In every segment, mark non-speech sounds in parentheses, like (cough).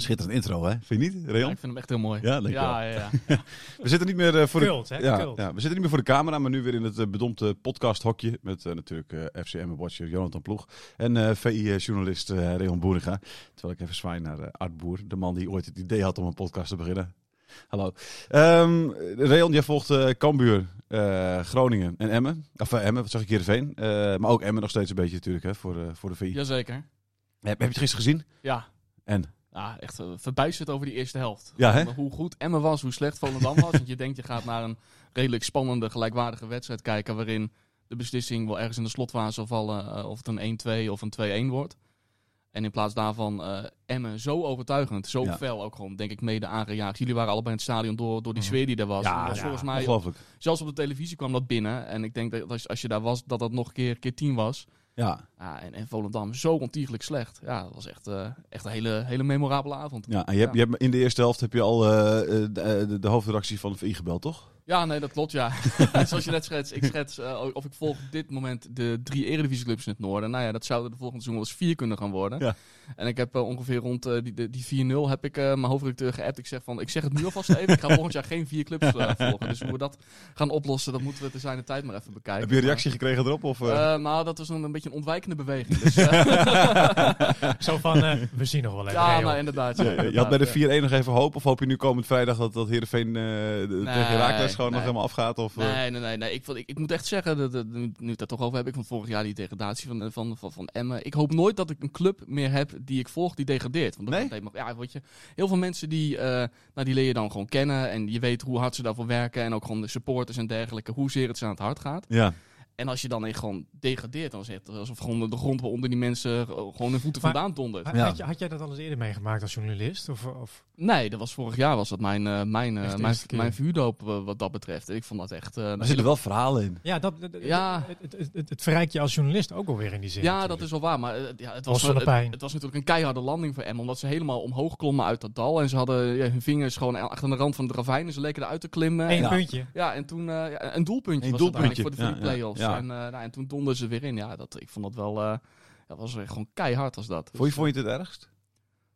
Schitterend intro, hè? Vind je niet, Reon? Ja, ik vind hem echt heel mooi. Ja, ja, ja, (laughs) ja. We zitten niet meer eh, voor Cult, de hè? Ja, ja, we zitten niet meer voor de camera, maar nu weer in het eh, bedompte podcasthokje met eh, natuurlijk eh, FCM watcher Jonathan Ploeg en eh VI-journalist eh Reon Boeriga. Terwijl ik even zwaai naar eh, Art Boer, de man die ooit het idee had om een podcast te beginnen. Hallo. Ehm Reon, jij volgt eh Cambuur, eh, Groningen en Emmen. Of Emmen, wat zeg ik hier Veen. Eh, maar ook Emmen nog steeds een beetje natuurlijk hè, voor, eh, voor de VI. Jazeker. Heb, heb je het gisteren gezien? Ja. En? Ja, echt uh, verbijsterd over die eerste helft. Ja, hè? Hoe goed Emmen was, hoe slecht Volendam was. Want je denkt, je gaat naar een redelijk spannende, gelijkwaardige wedstrijd kijken... waarin de beslissing wel ergens in de slotfase zal vallen... eh, of het een 1-2 of een 2-1 wordt. En in plaats daarvan eh Emmen zo overtuigend, zo Ja. fel ook gewoon, denk ik, mede aangejaagd. Jullie waren allebei in het stadion door, door die sfeer die er was. Ja, was ja, volgens mij, Ongelooflijk. zelfs op de televisie kwam dat binnen. En ik denk dat als, als je daar was, dat dat nog een keer, keer tien was. Ja, Ja, en, en Volendam zo ontiegelijk slecht. Ja, dat was echt, eh, echt een hele, hele memorabele avond. Ja, en je hebt, je hebt, in de eerste helft heb je al eh, de, eh, de, de hoofdredactie van de VI gebeld, toch? Ja, nee, dat klopt, ja. (laughs) Zoals je net schetst, ik schets eh, of ik volg op dit moment de drie eredivisieclubs in het noorden. Nou ja, dat zouden de volgende seizoen wel eens vier kunnen gaan worden. Ja. En ik heb eh, ongeveer rond eh, die, die, die 4-0 heb ik eh, mijn hoofdredacteur geappt. Ik zeg van, ik zeg het nu alvast even, ik ga volgend jaar geen vier clubs volgen. Dus hoe we dat gaan oplossen, dat moeten we te zijn de tijd maar even bekijken. heb je een reactie gekregen erop? Of, nou, dat was een, een beetje een ontwijkende beweging. Dus, (laughs) Zo van, eh, we zien nog wel even. ja, nou inderdaad. ja, je had bij de ja. 4-1 nog even hoop? Of hoop je nu komend vrijdag dat, dat Heerenveen eh de- tegen Herakles gewoon nog helemaal afgaat? Of, eh? Nee, nee, nee. nee. Ik, ik, ik moet echt zeggen, dat, dat, nu, nu het daar toch over hebben, ik vond vorig jaar die degradatie van, van, van, van Emmen. Ik hoop nooit dat ik een club meer heb die ik volg die degradeert. Want dat Nee? ja, weet je, heel veel mensen die, eh, nou, die leer je dan gewoon kennen en je weet hoe hard ze daarvoor werken en ook gewoon de supporters en dergelijke, hoezeer het ze aan het hart gaat. Ja. En als je dan echt gewoon degradeert, dan is het alsof gewoon de grond waaronder die mensen eh, gewoon hun voeten Maar- vandaan dondert. Ja. Had, je, had jij dat al eens eerder meegemaakt als journalist? Of, of... Nee, dat was vorig jaar was dat mijn, eh, mijn, eh, mijn, mijn vuurdoop wat dat betreft. Ik vond dat echt... eh, Er zitten wel verhalen in. Ja, dat, Ja. Het, het, het, het, het verrijkt je als journalist ook alweer in die zin. Ja, natuurlijk. dat is wel waar. Maar ja, het, was, het, pijn. het was natuurlijk een keiharde landing voor Emmen. Omdat ze helemaal omhoog klommen uit dat dal. En ze hadden ja, hun vingers gewoon achter de rand van de ravijn. En ze leken eruit te klimmen. Eén En, puntje. ja, en toen eh, een doelpuntje Een was doelpuntje, voor de, ja, play-offs. Ja. En, eh, nou, en toen donderden ze weer in. Ja, dat, ik vond dat wel... eh dat was echt gewoon keihard als dat. Voor wie Dus, vond je het het ergst?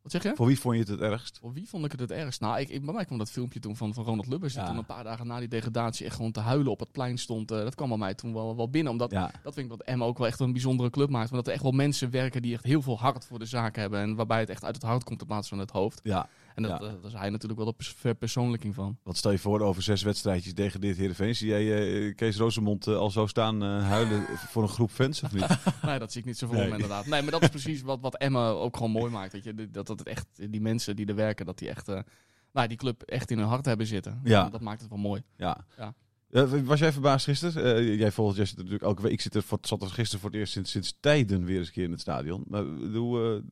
Wat zeg je? Voor wie vond je het het ergst? Voor wie vond ik het het ergst? Nou, ik, ik, bij mij kwam dat filmpje toen van, van Ronald Lubbers. Die Ja. toen een paar dagen na die degradatie echt gewoon te huilen op het plein stond. eh, dat kwam bij mij toen wel, wel binnen. Omdat Ja. dat vind ik dat Emma ook wel echt een bijzondere club maakt. Want dat er echt wel mensen werken die echt heel veel hart voor de zaak hebben. En waarbij het echt uit het hart komt in plaats van het hoofd. ja. En dat, Ja. eh, daar is hij natuurlijk wel de pers- verpersoonlijking van. Wat stel je voor over zes wedstrijdjes degradeerd Heerenveen? Zie jij eh, Kees Rosemond eh, al zo staan huilen voor een groep fans of niet? (laughs) nee, dat zie ik niet zo voor Nee. me inderdaad. Nee, maar dat is precies wat, wat Emma ook gewoon mooi maakt. Weet je? Dat, dat het echt, die mensen die er werken, dat die echt... nou, die club echt in hun hart hebben zitten. Ja. Dat maakt het wel mooi. Ja. Ja. Was jij verbaasd gisteren? Jij volgt jij zit natuurlijk elke week. Ik zit er voor, zat er gisteren voor het eerst sinds, sinds tijden weer eens een keer in het stadion. Maar hoe,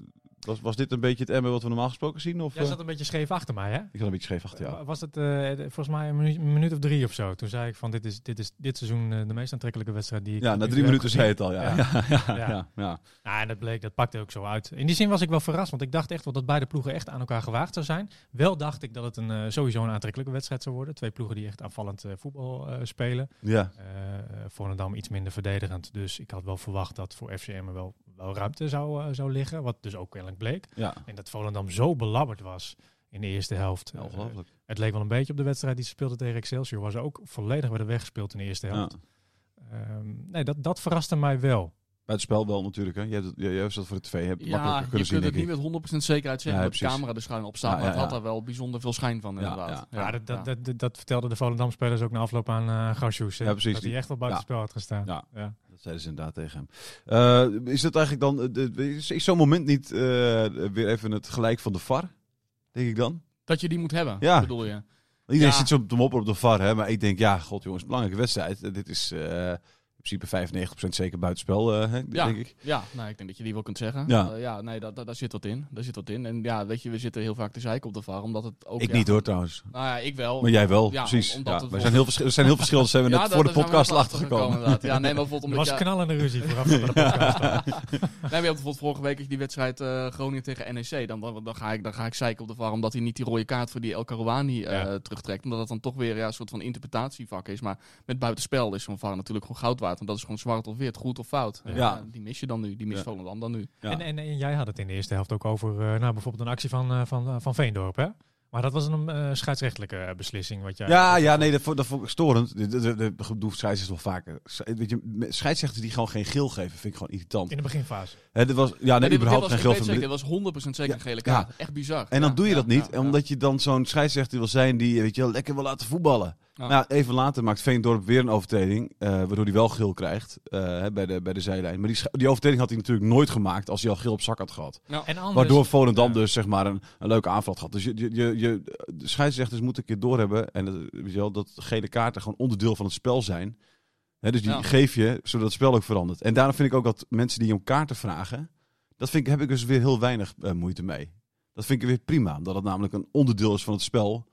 was, was dit een beetje het Emmen wat we normaal gesproken zien? Of, Jij eh? zat een beetje scheef achter mij, hè? Ik zat een beetje scheef achter jou. Was het eh, volgens mij een minuut, een minuut of drie of zo? Toen zei ik van dit is dit, is dit seizoen eh, de meest aantrekkelijke wedstrijd die ik Ja, na drie minuten zei het al. (laughs) Ja. Ja. Ja. Ja. Ja. Ja. Ja, en dat bleek, dat pakte ook zo uit. In die zin was ik wel verrast, want ik dacht echt wel dat beide ploegen echt aan elkaar gewaagd zou zijn. Wel dacht ik dat het een, eh, sowieso een aantrekkelijke wedstrijd zou worden. Twee ploegen die echt aanvallend eh, voetbal eh, spelen. ja. Eh Volendam iets minder verdedigend. Dus ik had wel verwacht dat voor FCM er wel ruimte zou, eh, zou liggen. Wat dus ook kennelijk bleek. ja. En dat Volendam zo belabberd was in de eerste helft. Ja, Eh, ongelooflijk. het leek wel een beetje op de wedstrijd die ze speelden tegen Excelsior. Waar ze ook volledig werden weggespeeld in de eerste Ja. helft. Ehm, nee, dat, dat verraste mij wel. Buitenspel wel natuurlijk. Hè. Jij, hebt het- jij, jij hebt dat voor de tv. Je hebt het Ja, makkelijker je kunnen kunt zien, het niet met 100% zekerheid zeggen Ja, dat de camera er schuin op staat. Ja, maar ja, het had daar wel bijzonder veel schijn van Ja, inderdaad. Ja, dat, dat, dat, dat, dat vertelden de Volendam-spelers ook na afloop aan eh? Ja, precies. Dat hij echt wel buitenspel had gestaan. Ja. Zeiden ze inderdaad tegen hem. Eh, is dat eigenlijk dan... eh, de- is, zo'n moment niet eh, weer even het gelijk van de VAR? Denk ik dan? Dat je die moet hebben, Ja. bedoel je? Iedereen Ja. zit zo te mopperen op de VAR, hè? maar ik denk, ja, god jongens, belangrijke wedstrijd. Dit is principe 95% zeker buitenspel, eh, hè, Ja. denk ik. Ja, nou, ik denk dat je die wel kunt zeggen. Ja. Eh, ja nee, dat, dat, daar zit wat in. Daar zit wat in. En ja, weet je, we zitten heel vaak te zeiken op de VAR, omdat het ook... Ik ja, niet hoor trouwens. Nou ja, ik wel. Maar jij wel, Ja, precies. Ja, het wij zijn heel, er zijn heel verschillend, zijn we (laughs) net daar- voor de daar we podcast achter achtergekomen. Ja, nee, maar bijvoorbeeld omdat was knallende ruzie vooraf (laughs) de podcast. (laughs) Nee, maar bijvoorbeeld vorige week die wedstrijd eh, Groningen tegen NEC. Dan, dan, dan, ga ik, dan ga ik zeiken op de VAR omdat hij niet die rode kaart voor die El Karouani eh, Ja. terugtrekt. Omdat dat dan toch weer ja, een soort van interpretatievak is. Maar met buitenspel is zo'n VAR natuurlijk gewoon goud waard. Want dat is gewoon zwart of wit, goed of fout. Ja. ja, die mis je dan nu. Die mist Ja. Volendam dan nu. Ja. En, en, en jij had het in de eerste helft ook over eh, nou, bijvoorbeeld een actie van, eh, van, eh, van Veendorp. Hè? Maar dat was een eh, scheidsrechtelijke beslissing. Wat jij Ja, ja, nee, dat, vond- dat vond ik storend. De, de, de, de, scheidsrechters wel vaker. Weet je, scheidsrechters die gewoon geen geel geven, vind ik gewoon irritant. In de beginfase. Hè, dit was, ja, nee, Nee, dit, überhaupt dit geen geel. zeker, dit was 100% zeker een gele Ja. kaart. Echt bizar. En dan Ja, doe je ja, dat niet, ja, ja. omdat je dan zo'n scheidsrechter wil zijn die weet je, wel, lekker wil laten voetballen. Ja. Nou, even later maakt Veendorp weer een overtreding, eh, waardoor hij wel geel krijgt eh, hè, bij, de, bij de zijlijn. Maar die, die overtreding had hij natuurlijk nooit gemaakt als hij al geel op zak had gehad. En anders, Waardoor Volendam ja. dus zeg maar een, een leuke aanval had gehad. Dus je, je, je, je- de scheidsrechters moeten een keer doorhebben en dat, weet je wel, dat gele kaarten gewoon onderdeel van het spel zijn. Hè, dus die Ja. geef je, zodat het spel ook verandert. En daarom vind ik ook dat mensen die om kaarten vragen, dat vind ik, heb ik dus weer heel weinig eh, moeite mee. Dat vind ik weer prima, omdat het namelijk een onderdeel is van het spel.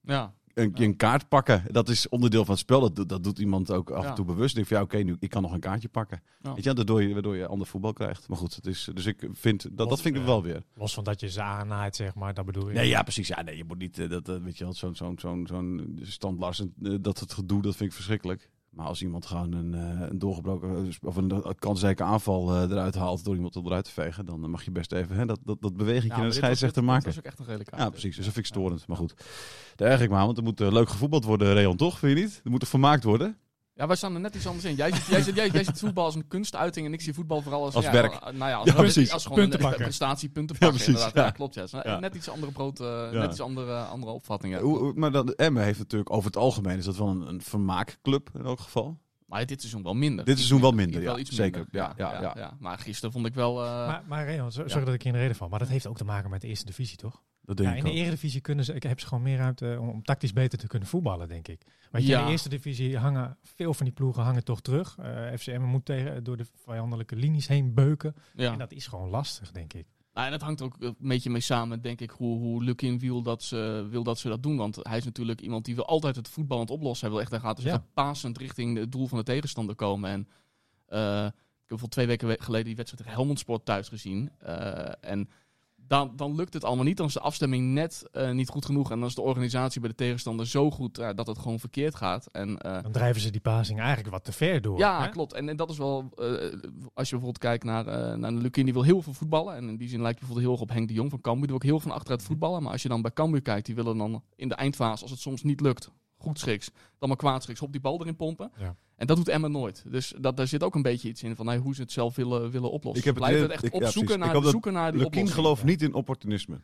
Ja. Een, een kaart pakken, dat is onderdeel van het spel. Dat, doet- dat doet iemand ook af en toe bewust. Ik denk van ja, oké, nu ik kan nog een kaartje pakken. Ja. Weet je, waardoor je, waardoor je ander voetbal krijgt. Maar goed, het is, dus ik vind dat, dat vind ik wel weer. Los van dat je ze aanhaait, zeg maar, dat bedoel je. Nee, ja, precies. Ja, nee, je moet niet, eh, dat, eh, weet je wel, zo'n zo'n zo'n zo'n eh, dat het gedoe, dat vind ik verschrikkelijk. Maar als iemand gewoon een, eh, een doorgebroken, of een, kansrijke aanval eh, eruit haalt door iemand eruit te vegen, dan eh, mag je best even hè, dat, dat, dat beweging Ja, naar maar de scheidsrechter maken. Dat is ook echt een gele kaart. Ja, precies. Dus dat vind ik storend. Maar goed, daar erg ik me aan, want er moet eh, leuk gevoetbald worden, Reon, toch? Vind je niet? Er moet er vermaakt worden. Ja, wij staan er net iets anders in. Jij ziet, jij ziet, jij, jij ziet voetbal als een kunstuiting en ik zie voetbal vooral als... Als ja, werk. eh, Nou ja, als, Ja, gewoon- precies. als gewoon Punten een pakken. prestatie, punten Ja, precies, inderdaad. Ja. ja. klopt. Ja. Net iets andere, brood, eh, Ja. net iets andere, andere opvattingen. Hoe- maar dan, Emmen heeft natuurlijk over het algemeen, is dat wel een, een vermaakclub in elk geval. Maar dit seizoen wel minder. Dit seizoen wel minder, Wel ja, iets zeker. minder. Ja, ja, ja. Maar gisteren vond ik wel... eh, Maar, maar Reon, zo- sorry dat ik je in de reden val, maar dat heeft ook te maken met de eerste divisie, toch? Dat denk Ja, in de eredivisie kunnen ze, ik heb ze gewoon meer ruimte om, om tactisch beter te kunnen voetballen, denk ik. Want in de eerste divisie hangen veel van die ploegen hangen toch terug. Eh FCM moet tegen, door de vijandelijke linies heen beuken. ja. En dat is gewoon lastig, denk ik. Nou, en dat hangt ook een beetje mee samen, denk ik, hoe, hoe Lukin wil dat, ze, wil dat ze dat doen. Want hij is natuurlijk iemand die wil altijd het voetbal aan het oplossen. Hij wil echt, hij gaat dus Ja. pasend richting het doel van de tegenstander komen. En eh, ik heb bijvoorbeeld twee weken we- geleden die wedstrijd tegen Helmond Sport thuis gezien. Eh, en dan, dan lukt het allemaal niet. Dan is de afstemming net eh, niet goed genoeg. En dan is de organisatie bij de tegenstander zo goed ja, dat het gewoon verkeerd gaat. En eh, Dan drijven ze die passing eigenlijk wat te ver door. ja, hè? klopt. En, en dat is wel, eh, als je bijvoorbeeld kijkt naar, eh naar Lukin, die wil heel veel voetballen. En in die zin lijkt bijvoorbeeld heel erg op Henk de Jong van Cambuur. Die wil ook heel van achteruit voetballen. Maar als je dan bij Cambuur kijkt, die willen dan in de eindfase, als het soms niet lukt, goed schiks, dan maar kwaad schiks, op die bal erin pompen. Ja. En dat doet Emma nooit. Dus dat, daar zit ook een beetje iets in van hey, hoe ze het zelf willen, willen oplossen. Ik heb het echt ik- opzoeken, naar, zoeken naar die Lukien oplossing. gelooft niet in opportunisme.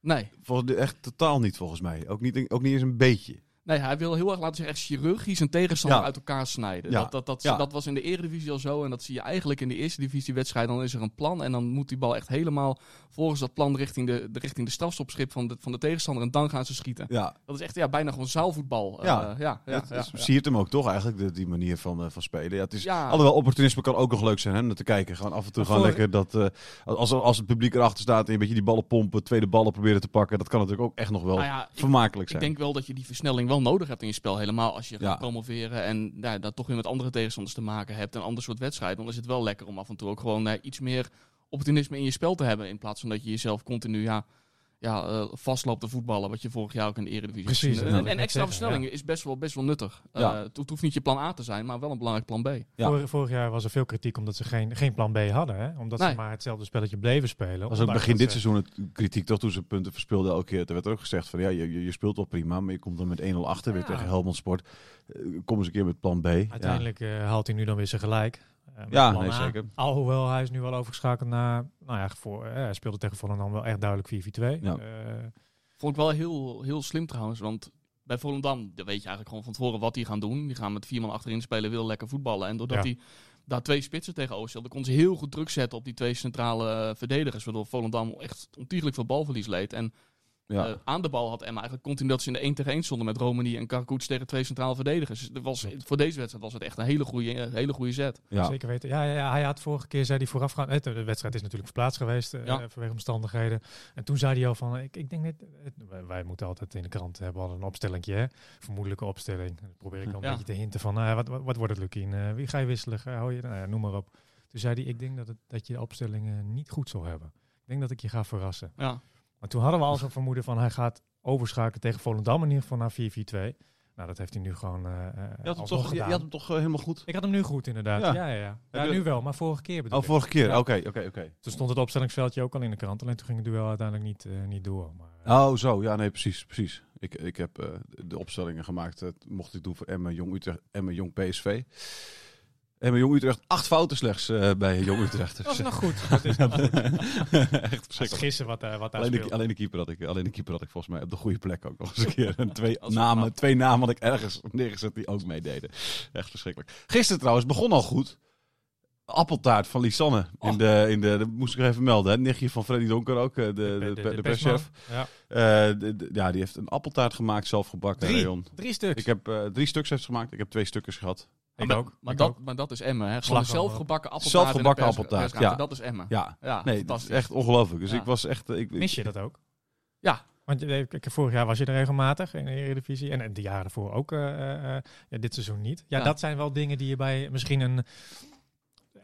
Nee. Volgens, echt totaal niet, volgens mij. Ook niet, ook niet eens een beetje. Nee, hij wil heel erg laten zeggen, echt chirurgisch een tegenstander Ja. uit elkaar snijden. Ja. Dat, dat, dat, Ja. dat was in de eredivisie al zo. En dat zie je eigenlijk in de eerste divisie wedstrijd. Dan is er een plan en dan moet die bal echt helemaal volgens dat plan richting de, de, richting de strafstopschip van de, van de tegenstander. En dan gaan ze schieten. Ja, Dat is echt ja, bijna gewoon zaalvoetbal. Ja. Eh, ja, ja, het siert hem ook toch eigenlijk, de- die manier van, eh, van spelen. Ja, het is, Ja. Alhoewel, opportunisme kan ook nog leuk zijn, hè, om te kijken. Gewoon af en toe gewoon voor- lekker dat... eh, als, als het publiek erachter staat en een beetje die ballen pompen, tweede ballen proberen te pakken, dat kan natuurlijk ook echt nog wel Nou ik, vermakelijk ik zijn. denk wel dat je die versnelling wel nodig hebt in je spel. Helemaal als je Ja. gaat promoveren en ja, dat toch weer met andere tegenstanders te maken hebt. En een ander soort wedstrijd. Dan is het wel lekker om af en toe ook gewoon eh, iets meer opportunisme in je spel te hebben. In plaats van dat je jezelf continu ja, ja, eh, vastloopt te voetballen. Wat je vorig jaar ook in de Eredivisie Precies, En, en extra versnelling is best wel, best wel nuttig. Ja. Eh, het, het hoeft niet je plan A te zijn, maar wel een belangrijk plan B. Ja. Vorig, vorig jaar was er veel kritiek omdat ze geen, geen plan B hadden. Hè? Omdat Nee. ze maar hetzelfde spelletje bleven spelen. Was ook begin dit ze- seizoen het kritiek toch toen ze punten verspeelden elke keer. Er werd ook gezegd van ja, je, je, je speelt wel prima, maar je komt dan met 1-0 achter weer Ja. tegen Helmond Sport. Eh, kom eens een keer met plan B. Ja. Uiteindelijk eh, haalt hij nu dan weer zijn gelijk. Eh, Ja, nee, zeker. Alhoewel hij is nu wel overgeschakeld naar, nou ja, voor, eh, hij speelde tegen Volendam wel echt duidelijk 4-4-2. Ja. Eh, Vond ik wel heel, heel slim trouwens. Want bij Volendam dan weet je eigenlijk gewoon van tevoren wat die gaan doen. Die gaan met vier man achterin spelen, willen lekker voetballen. En doordat Ja. hij daar twee spitsen tegenover stelde, kon ze heel goed druk zetten op die twee centrale verdedigers. Waardoor Volendam echt ontiegelijk veel balverlies leed. En Ja. eh, aan de bal had Emma eigenlijk continu dat ze in de 1 tegen 1 stonden met Romani en Karkoets tegen twee centrale verdedigers. Dus dat was, voor deze wedstrijd was het echt een hele goede, eh, hele goede zet. ja. Zeker weten. Ja, ja, ja, hij had vorige keer, zei hij voorafgaand, eh, de wedstrijd is natuurlijk verplaatst geweest eh, Ja. vanwege omstandigheden. En toen zei hij al van, ik, ik denk net, het- wij, wij moeten altijd in de krant hebben al een opstellingje, hè? vermoedelijke opstelling. Dan probeer ik al een Ja. beetje te hinten van, nou wat, wat, wat wordt het Lukien? Wie ga je wisselen? Hou je, nou ja, noem maar op. Toen zei hij, ik denk dat, het, dat je de opstelling eh, niet goed zal hebben. Ik denk dat ik je ga verrassen. Ja. Maar toen hadden we al zo'n vermoeden van, hij gaat overschakelen tegen Volendam in ieder geval naar 4-4-2. Nou, dat heeft hij nu gewoon eh, Je had hem toch, je, had hem toch eh, helemaal goed? Ik had hem nu goed, inderdaad. Ja. Ja, ja, ja. nu wel, maar vorige keer bedoel Oh, ik. vorige keer. Oké, oké, oké. Toen stond het opstellingsveldje ook al in de krant, alleen toen ging het duel uiteindelijk niet, niet door. Maar, Oh, zo. Ja, nee, precies. precies. Ik, ik heb de opstellingen gemaakt. mocht ik doen voor Emma Jong Utrecht, Emma Jong PSV. Emma Jong Utrecht, acht fouten slechts eh, bij Jong Utrecht. dat is nog goed. (laughs) Dat is nog goed. (laughs) Echt verschrikkelijk. gissen wat, eh, wat daar Alleen de, alleen, de keeper had ik, alleen de keeper had ik volgens mij op de goede plek ook nog eens een keer. (laughs) En twee, namen, twee namen had ik ergens neergezet die ook meededen. Echt verschrikkelijk. Gisteren trouwens begon al goed. Appeltaart van Lisanne. In Oh. de, in de, dat moest ik even melden. Hè. Nichtje van Freddy Donker ook. eh, De, de, de, de, perschef. Ja. Eh, ja, die heeft een appeltaart gemaakt, zelf gebakken. Drie. Leon. Drie stuks. Ik heb drie stuks heeft gemaakt. Ik heb twee stukjes gehad. Ik maar, ook. Maar, ik dat, ook. maar dat is Emmen. Hè? Gewoon zelfgebakken appeltaart. Zelfgebakken appeltaart, ja. Dat is Emmen. Ja, Ja, nee, dat is echt ongelooflijk. Dus Ja. ik was echt... Ik, ik- Mis je dat ook? Ja. Want ik- vorig jaar was je er regelmatig in de Eredivisie. En, en de jaren ervoor ook. eh, eh, eh, ja, dit seizoen niet. Ja, Ja. dat zijn wel dingen die je bij misschien een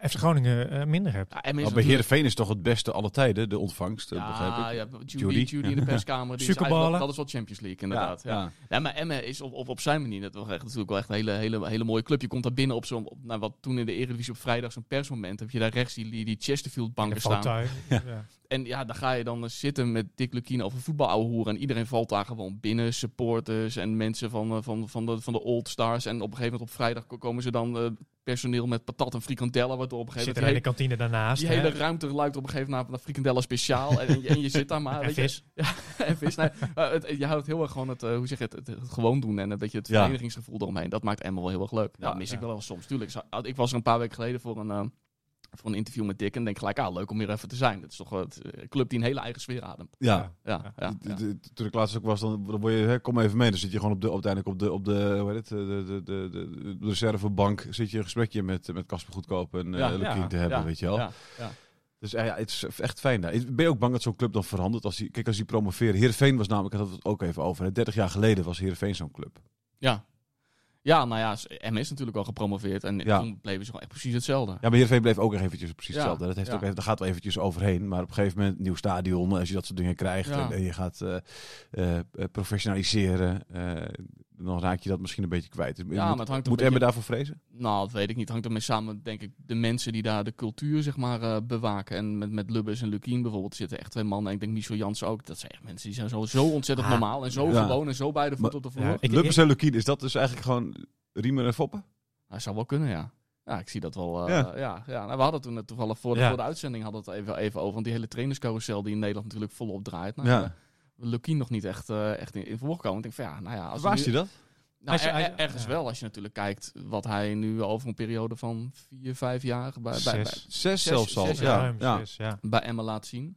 FC Groningen eh, minder hebt. Ja, Maar bij natuurlijk- Heerenveen is toch het beste alle tijden, de ontvangst, dat begrijp Ja, ik. ja, Judy, Judy. Judy, in de (laughs) perskamer. Die is dat is wel Champions League, inderdaad. Ja, ja. Ja, maar Emmen is op, op, op zijn manier dat echt, natuurlijk wel echt een hele, hele, hele mooie club. Je komt daar binnen op zo'n, op, nou, wat toen in de Eredivisie op vrijdag zo'n persmoment, heb je daar rechts die, die, die Chesterfield banken De staan. Ja. En ja, dan ga je dan zitten met Dick Lukien over voetbal. En iedereen valt daar gewoon binnen. Supporters en mensen van, eh, van, van, de, van de Old Stars. En op een gegeven moment op vrijdag ko- komen ze dan eh, personeel met patat en frikandellen. Waardoor op een gegeven Zit er moment in die, de kantine daarnaast. die hè? hele ruimte luidt op een gegeven moment naar frikandellen speciaal. en, en, je, en je zit daar maar. En weet je, vis. (laughs) en vis. Nee, maar het, je houdt heel erg gewoon het, eh, hoe zeg je het, het, het gewoon doen. En een beetje het Ja. verenigingsgevoel eromheen. Dat maakt Emma wel heel erg leuk. Ja, dat mis ja. ik wel eens soms. Tuurlijk, ik was er een paar weken geleden voor een... eh, voor een interview met Dick en denk gelijk, ah, leuk om hier even te zijn. Het is toch wel het, eh, een club die een hele eigen sfeer ademt. Ja. Ja, Ja. Toen ik laatst ook was, dan, dan word je, hè, kom even mee. Dan zit je gewoon op de, uiteindelijk op de, op de, hoe heet het, de, de, de, de, de reservebank. Zit je een gesprekje met, met Casper Goedkoop en Ja, eh Lukien ja, te hebben, Ja, weet je wel. Ja, ja. Dus eh, ja, het is echt fijn daar. Ben je ook bang dat zo'n club dan verandert? Als die, kijk, als die promoveren. Heerenveen was namelijk, ik had het ook even over. hè, 30 jaar geleden was Heerenveen zo'n club. ja. Ja, nou ja, M is natuurlijk al gepromoveerd en Ja. toen bleven ze gewoon echt precies hetzelfde. Ja, maar Heerenveen bleef ook nog eventjes precies Ja, hetzelfde. Dat heeft ja. ook even, daar gaat wel eventjes overheen. Maar op een gegeven moment, nieuw stadion, als je dat soort dingen krijgt en, en je gaat eh, eh, eh, professionaliseren, dan raak je dat misschien een beetje kwijt. Ja, moet maar het hangt moet beetje- Emmen daarvoor vrezen? Nou, dat weet ik niet. Het hangt ermee samen, denk ik, de mensen die daar de cultuur, zeg maar, eh, bewaken. En met, met Lubbers en Lukien bijvoorbeeld zitten echt twee mannen. En ik denk Michel Jansen ook. Dat zijn echt mensen die zijn zo, zo ontzettend Ah, normaal en zo ja. gewoon en zo bij de voet Maar- op de vloer. Ja, ik- Lubbers en Lukien, is dat dus eigenlijk gewoon Riemer en Foppen? Dat zou wel kunnen, ja. Ja, ik zie dat wel. eh, Ja. ja. Ja, Nou, we hadden toen het toevallig voor de, Ja. voor de uitzending hadden we het even, even over. Want die hele trainerscarousel die in Nederland natuurlijk volop draait. Nou, Ja. Lukien nog niet echt, eh, echt in, in voorkomen. Ik denk van ja, nou ja. Als je dat? Nou, er- er- ergens ja. wel, als je natuurlijk kijkt wat hij nu over een periode van vier, vijf jaar bij, bij, bij, Zes. Zes zelfs al. zes, ja. ja. bij Emma laat zien.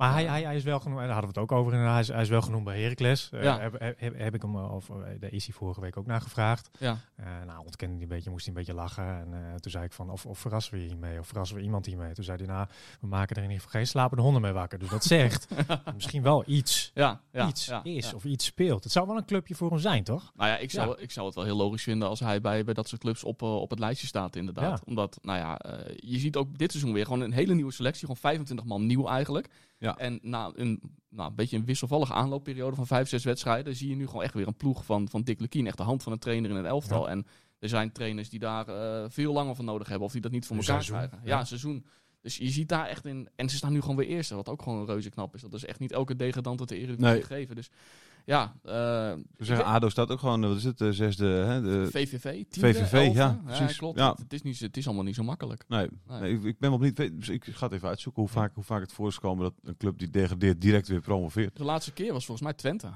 Maar hij, hij, hij is wel genoemd, en daar hadden we het ook over hij is, hij is wel genoemd bij Heracles. Eh, heb, heb, heb ik hem, eh, of eh, daar is hij vorige week ook naar gevraagd. Ja. Eh, nou, ontkende hij een beetje, moest hij een beetje lachen. En toen zei ik van, of, of verrassen we je hiermee? Of verrassen we iemand hiermee? Toen zei hij, nou, we maken er in ieder geval geen slapende honden mee wakker. Dus dat zegt (laughs) misschien wel iets, Ja, ja, iets ja, is of iets speelt. Het zou wel een clubje voor hem zijn, toch? Nou ja, ik zou, ik zou het wel heel logisch vinden als hij bij, bij dat soort clubs op, op het lijstje staat, inderdaad. Omdat, nou ja, je ziet ook dit seizoen weer gewoon een hele nieuwe selectie. Gewoon 25 man nieuw eigenlijk. Ja. En na een, nou, een beetje een wisselvallige aanloopperiode van vijf, zes wedstrijden, zie je nu gewoon echt weer een ploeg van, van Dick Lukien. Echt de hand van een trainer in een elftal. En er zijn trainers die daar eh, veel langer van nodig hebben of die dat niet voor Een elkaar seizoen, krijgen. Ja, ja. een seizoen. Dus je ziet daar echt in. En ze staan nu gewoon weer eerste, wat ook gewoon reuze knap is. Dat is echt niet elke degradant het de Eredivisie Nee. geven. Dus ja, eh, We zeggen, ADO staat ook gewoon, eh, wat is het, de zesde, hè? De, VVV, tiende, VVV, elfde. ja, precies. klopt. Ja. Het, het is niet, het is allemaal niet zo makkelijk. nee, Nee. nee, ik, ik ben wel niet, dus ik ga het even uitzoeken hoe vaak, hoe vaak het voor is gekomen dat een club die degradeert direct weer promoveert. De laatste keer was volgens mij Twente.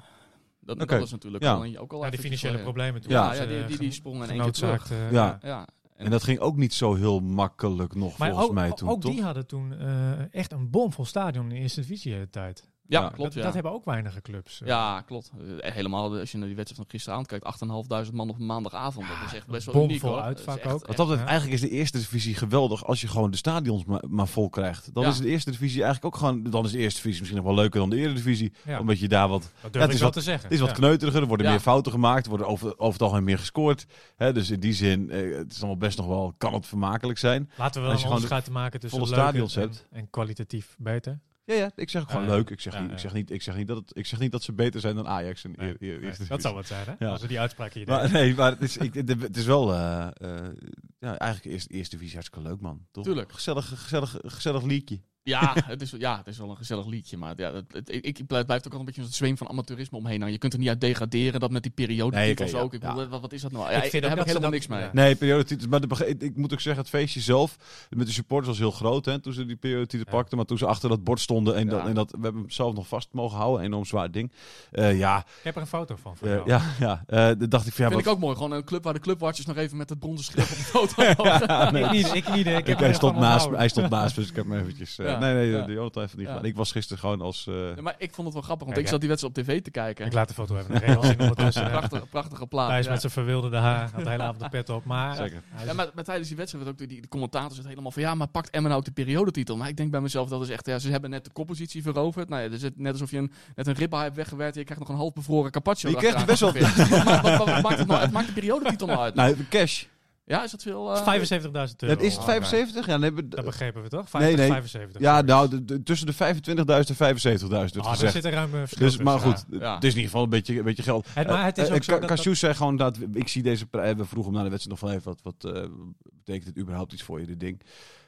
Dat, was natuurlijk Ja. al, ook al Ja, financiële problemen toen. Ja, Ja, die, eh, die, die ge- sprong in één keer terug. eh, Ja. Ja, en, En dat ging ook niet zo heel makkelijk nog, Maar volgens ook, mij toen, ook toch? die hadden toen eh, echt een bomvol stadion in de eerste divisie de hele tijd. Ja, Ja. klopt. dat, ja. dat hebben ook weinige clubs. eh. Ja, klopt. Eh, Helemaal als je naar die wedstrijd van gisteravond kijkt, 8.500 man op een maandagavond. Dat is echt best wel uniek hoor. uitvak Dat is echt- ook. Wat dat eigenlijk is de eerste divisie geweldig als je gewoon de stadions maar, maar vol krijgt. Dan Ja. is de eerste divisie eigenlijk ook gewoon, dan is de eerste divisie misschien nog wel leuker dan de eredivisie. Ja. Omdat je daar wat, Dat het is wat- te zeggen. het is wat Ja. kneuteriger, er worden Ja. meer fouten gemaakt, er worden over, over het algemeen meer gescoord. Hè, dus in die zin, eh, het is allemaal best nog wel, kan het vermakelijk zijn. Laten we wel Als je een gewoon onderscheid te maken tussen volle stadions en, hebt. en kwalitatief beter. Ja, ja, ik zeg ook gewoon leuk. Ik zeg, Ja, niet, ja. ik, zeg niet, ik, zeg niet dat het, ik zeg niet dat ze beter zijn dan Ajax de eer- eer- eerste dat zou wat zijn, hè? Ja. Als we die uitspraak hier Maar, nee, maar het is, ik, het, het is wel, eh, eh, ja, eigenlijk eerste, eerste divisie hartstikke leuk, man. Toch? Tuurlijk. Gezellig, gezellig, gezellig liedje. Ja, het is, ja, het is wel een gezellig liedje. Maar ja, het, het- ik, ik blijf blijft ook al een beetje een zweem van amateurisme omheen. Nou, je kunt er niet uit degraderen, dat met die periode Nee, ja. ook. Ik Ja. bedoel, wat, wat is dat nou? Ik Ja, vind daar ook heb dat ik helemaal niks mee. Nee, periodetitels. Maar de, ik, ik moet ook zeggen, het feestje zelf met de supporters was heel groot. Hè, toen ze die periodetitel Ja. pakten. Maar toen ze achter dat bord stonden. En, Ja. dat, en dat, we hebben hem zelf nog vast mogen houden. Een enorm zwaar ding. Eh, ja, Ik heb er een foto van. van eh, jou. ja, ja. eh, dacht ik van ja, Vind ik ook mooi. Gewoon een club waar de clubwatchers nog even met het bronzen schrift op de foto (laughs) Ja, nee. Ik niet, ik niet. Ik heb Ik, hij, stond naast, hij stond naast me, dus ik heb hem eventjes... Ja, nee, nee, ja. de Jonathan heeft het niet Ja. gedaan. Ik was gisteren gewoon als... eh, Ja, maar ik vond het wel grappig, want Kijk, ik zat die wedstrijd op tv te kijken. Ik laat de foto even. Zien ondertussen. Prachtige, prachtige plaat. Thijs ja. met zijn verwilderde haar. Had de hele avond de pet op. Maar, Zeker. hij Ja, is- maar, maar tijdens die wedstrijd werd ook die, die commentators het helemaal van ja, maar pakt Emmen nou ook de periodetitel? Maar ik denk bij mezelf dat is echt, ja, ze hebben net de koppositie veroverd. Nou ja, dus het, net alsof je een, net een ribba hebt weggewerkt en je krijgt nog een half bevroren carpaccio. Je krijgt best wel- geserveerd. wat, wat, wat, wat maakt het nou? Maakt de periodetitel nou uit? nou, cash. Ja, is dat veel? eh, 75.000 euro. Dat is het 75? Ja, nee, we- Dat begrepen we toch? Nee, 50, nee. 75. ja nou, de- de- tussen de 25.000 en 75.000 werd Ah, daar gezegd. zit ruim een verschil Dus, maar goed, Ja. het is in ieder geval een beetje, een beetje geld. Het- maar het is Eh, ook eh, zo dat- dat- zei gewoon dat, ik zie deze prijs, we vroegen hem na de wedstrijd nog van even, wat, wat eh, betekent het überhaupt iets voor je, dit ding?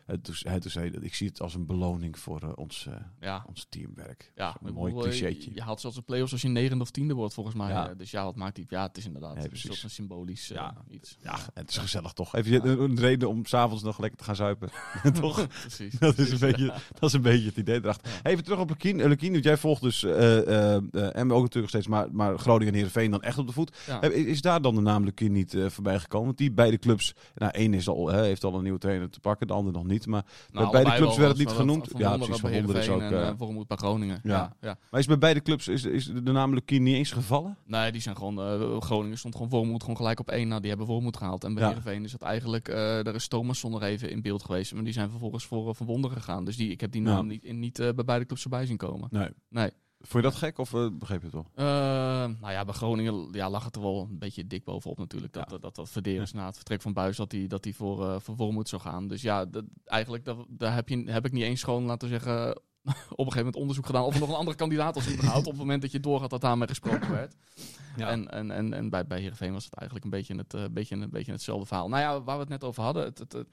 Toen, hij toen zei dat ik zie het als een beloning voor eh, ons, eh, Ja, ons teamwerk. ja ik mooi eh, clichétje. Je haalt zelfs de play-offs als je negende of tiende wordt, volgens mij. Ja. Dus ja, wat maakt die? Ja, het is inderdaad is precies. een symbolisch Ja. iets. Ja, het is gezellig toch. Even een, een reden om s'avonds nog lekker te gaan zuipen. (laughs) (laughs) toch? Precies. Dat is, een beetje, dat is een beetje het idee erachter. Even terug op Lukien. Lukien, want jij volgt dus Emmen ook natuurlijk nog steeds, maar, maar Groningen en Heerenveen dan echt op de voet. Ja. Is daar dan de naam Lukien niet voorbij gekomen? Want die beide clubs, nou één is al, heeft al een nieuwe trainer te pakken, de ander nog niet. Maar, Nou, bij beide clubs werd het niet genoemd. Van Ja, precies, bij Van is ook, en Wormoed bij Groningen. ja. Ja. Ja, maar is bij beide clubs is, is de naam Lukien niet eens gevallen? Nee, die zijn gewoon. eh, Groningen stond gewoon Wormoed gewoon gelijk op één. Nou, die hebben Wormoed gehaald. En bij Ja. Heerenveen is dat eigenlijk. eh daar is Thomasson nog even in beeld geweest. Maar die zijn vervolgens voor, uh, Wonderen gegaan. Dus die, ik heb die naam niet, in, niet bij beide clubs voorbij zien komen. Nee. Nee. Vond je dat gek of eh, begreep je het wel? Eh, nou ja, bij Groningen ja, lag het er wel een beetje dik bovenop natuurlijk. Dat Ja. dat, dat, dat na het vertrek van Buis dat hij dat die voor, eh voor Wormoed zou gaan. Dus ja, dat, eigenlijk dat, daar heb, je, heb ik niet eens gewoon laten zeggen... (laughs) op een gegeven moment onderzoek gedaan of er nog een andere kandidaat was überhaupt. op het moment dat je doorgaat dat daarmee gesproken werd. Ja. En, en, en, en bij, bij Heerenveen was het eigenlijk een beetje, het, beetje, een beetje hetzelfde verhaal. Nou ja, waar we het net over hadden. Het, het, het,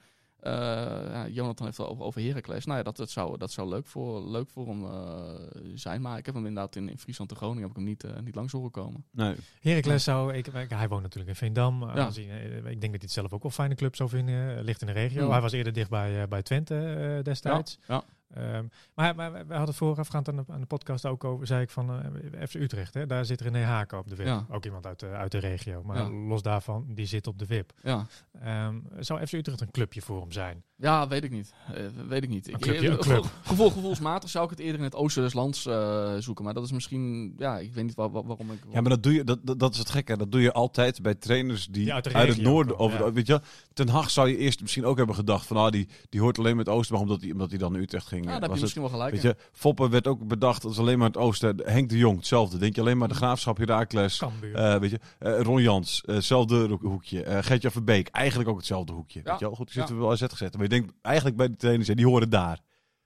ja, Jonathan heeft het over, over Heracles. Nou ja, dat, dat zou, dat zou leuk, voor, leuk voor hem eh, zijn. Maar ik heb hem inderdaad in, in Friesland en Groningen heb ik hem niet, eh, niet langs horen komen. Nee. Heracles zou, ik, hij woont natuurlijk in Veendam. eh, Ja. als hij, eh, ik denk dat hij het zelf ook wel fijne club zou vinden. eh, ligt in de regio. Hmm. Hij was eerder dicht bij, eh, bij Twente eh, destijds. Ja, Ehm, maar, maar we hadden voorafgaand aan de, aan de podcast ook over, zei ik van eh, FC Utrecht. Hè, daar zit René Haken op de WIP. Ja. Ook iemand uit de, uit de regio. Maar Ja. los daarvan, die zit op de WIP. ja. Ehm, zou FC Utrecht een clubje voor hem zijn? Ja, weet ik niet. Eh, weet ik niet. Een Ik- clubje, eh, een club. gevo- Gevoel, gevoelsmatig zou ik het eerder in het oosten des lands eh, zoeken. Maar dat is misschien, ja, ik weet niet waar, waar- waarom ik... Ja, maar dat doe je, dat, dat, is het gekke. Dat doe je altijd bij trainers die, uit het noorden komen, over. ja. Weet je. Ten Hag zou je eerst misschien ook hebben gedacht van, ah, die, die hoort alleen met oosten, maar omdat hij omdat hij dan naar Utrecht ging. Ja, eh, daar heb je het, misschien wel gelijk weet je, Foppen werd ook bedacht, dat is alleen maar het oosten. Henk de Jong, hetzelfde. Denk je alleen maar de Graafschap, Herakles, eh weet je, eh, Ron Jans, eh, hetzelfde ho- hoekje. eh Gertjan Verbeek, eigenlijk ook hetzelfde hoekje. Ja. Weet je wel? Goed, die Ja. zitten we wel AZ gezet. Maar je denkt eigenlijk bij de trainers, ja, die horen daar.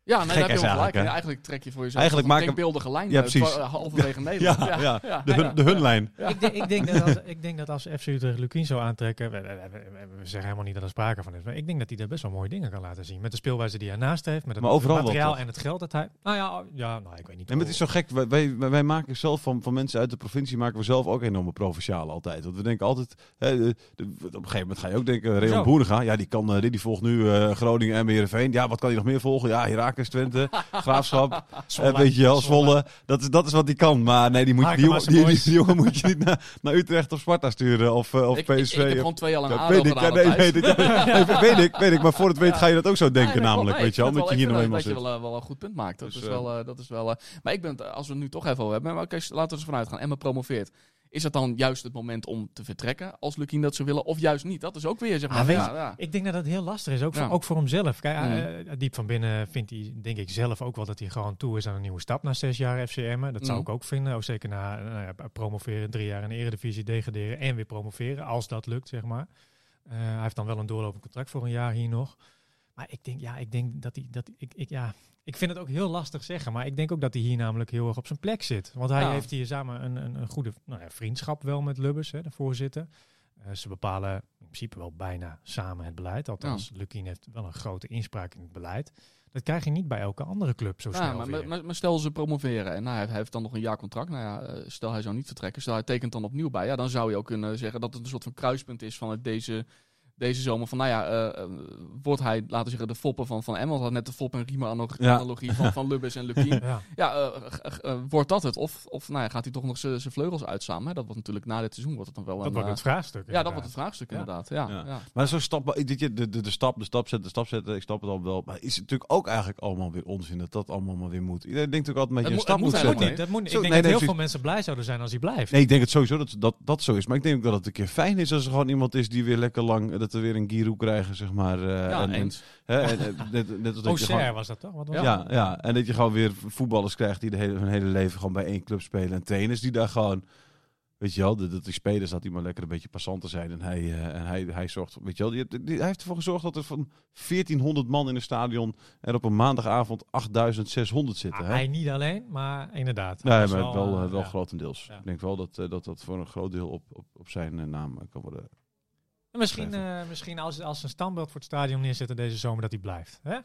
Ja, nee, daar heb je is wel gelijk. eigenlijk, hè? eigenlijk trek je voor jezelf Eigenlijk een denkbeeldige lijn Ja, uit, precies. halverwege (laughs) Nederland. Ja, ja. ja, De, hun, de hunlijn. Ik, denk, ik, denk dat als, ik denk dat als FC Utrecht Lukien zou aantrekken, we, we- we- zeggen helemaal niet dat er sprake van is, maar ik denk dat hij daar best wel mooie dingen kan laten zien. Met de speelwijze die hij naast heeft, met het Maar overal wel, materiaal en het geld dat hij... Nou ja, ja nou, ik weet niet. Maar het is zo gek. Wij, wij, wij maken zelf van, van mensen uit de provincie maken we zelf ook enorme provincialen altijd. Want we denken altijd, hè, de- de- op een gegeven moment ga je ook denken, Reon Zo. Boernega, ja die kan, eh, die, die volgt nu eh, Groningen en Heerenveen. Ja, wat kan hij nog meer volgen? Ja, Heracles, Twente, (laughs) Graafschap, eh, weet je wel, Zwolle. Dat is, dat is wat hij kan. Maar nee, die, moet, je- die, jongen, die, die, jongen moet je niet naar, naar Utrecht of Sparta sturen of, eh, of Ik, PSV. ik, ik heb gewoon twee Ja, ADO weet ik, nee, weet ik, weet ik, weet ik. Maar voor het weet ga je dat ook zo denken namelijk, weet je wel. Omdat je hier nog ik eenmaal vind dat zit. je wel, wel een goed punt maakt. Dat Dus, is wel, eh, dat is wel eh, maar ik ben, als we het nu toch even over hebben, maar oké, laten we er vanuit gaan. Emma promoveert. Is het dan juist het moment om te vertrekken als Lukien dat zou willen, of juist niet? Dat is ook weer, zeg maar. Ah, ja, ja. Ik denk dat dat heel lastig is, ook, voor, ook voor hemzelf. Kijk, Mm. eh, diep van binnen vindt hij, denk ik zelf ook wel dat hij gewoon toe is aan een nieuwe stap na zes jaar FCM. Dat zou Mm. ik ook vinden. Ook zeker na nou ja, promoveren, drie jaar in de eredivisie, degraderen en weer promoveren, als dat lukt, zeg maar. Eh, hij heeft dan wel een doorlopend contract voor een jaar hier nog. Maar ik denk, ja, ik denk dat hij, dat ik, ik, ja, ik vind het ook heel lastig zeggen, maar ik denk ook dat hij hier namelijk heel erg op zijn plek zit. Want hij Ja. heeft hier samen een, een, een goede nou ja, vriendschap wel met Lubbers, hè, de voorzitter. Eh, ze bepalen in principe wel bijna samen het beleid. Althans, Lukien heeft wel een grote inspraak in het beleid. Dat krijg je niet bij elke andere club zo Ja, snel maar, weer. maar, maar stel ze promoveren en nou, hij, hij heeft dan nog een jaar contract. Nou ja, eh, stel hij zou niet vertrekken, stel hij tekent dan opnieuw bij. Ja, dan zou je ook kunnen zeggen dat het een soort van kruispunt is van het deze, deze zomer. Van nou ja, eh, eh, wordt hij, laten we zeggen, de foppen van, van Emmen. had net de fop en riemen analogie Ja. van, van Lubbers en Lukien. (laughs) ja. Ja, eh, wordt dat het? Of, of nou ja, gaat hij toch nog zijn zijn vleugels? Hè? Dat wordt natuurlijk na dit seizoen wordt het dan wel Dat een... wordt eh, het vraagstuk. ja, dat wordt het vraagstuk Ja. inderdaad. Ja, Ja. ja. Maar zo'n stap, dit je, de, de, de stap, de stap zetten, de stap zetten, ik snap het al wel. Maar is het natuurlijk ook eigenlijk allemaal weer onzin dat dat allemaal maar weer moet. Iedereen denkt ook altijd met je een stap moet- moet zetten. Dat niet. Dat moet niet. Zo, ik denk nee, dat nee, heel veel mensen blij zouden zijn als hij blijft. Nee, ik denk het sowieso dat, dat dat zo is. Maar ik denk ook dat het een keer fijn is als er gewoon iemand is die weer lekker lang, dat we weer een Giroud krijgen, zeg maar. eh, Ja, en, eens. hè, en, net, net als dat je gewoon- was dat toch? Wat was Ja, dat? ja, en dat je gewoon weer voetballers krijgt die de hele, hun hele leven gewoon bij één club spelen. En trainers die daar gewoon, weet je wel, dat dat die spelers dat die maar lekker een beetje passanten zijn. En hij, eh, en hij, hij zorgt, weet je wel, die, die- hij heeft ervoor gezorgd dat er van 1400 man in een stadion er op een maandagavond 8600 zitten. Ah, hè? hij niet alleen, maar inderdaad. Nee, maar wel, eh, eh, wel ja. grotendeels. Ja. Ik denk wel dat, eh, dat dat voor een groot deel op, op, op zijn eh, naam eh, kan worden. En Misschien, eh, misschien als, als een standbeeld voor het stadion neerzetten deze zomer, dat hij blijft. Hè?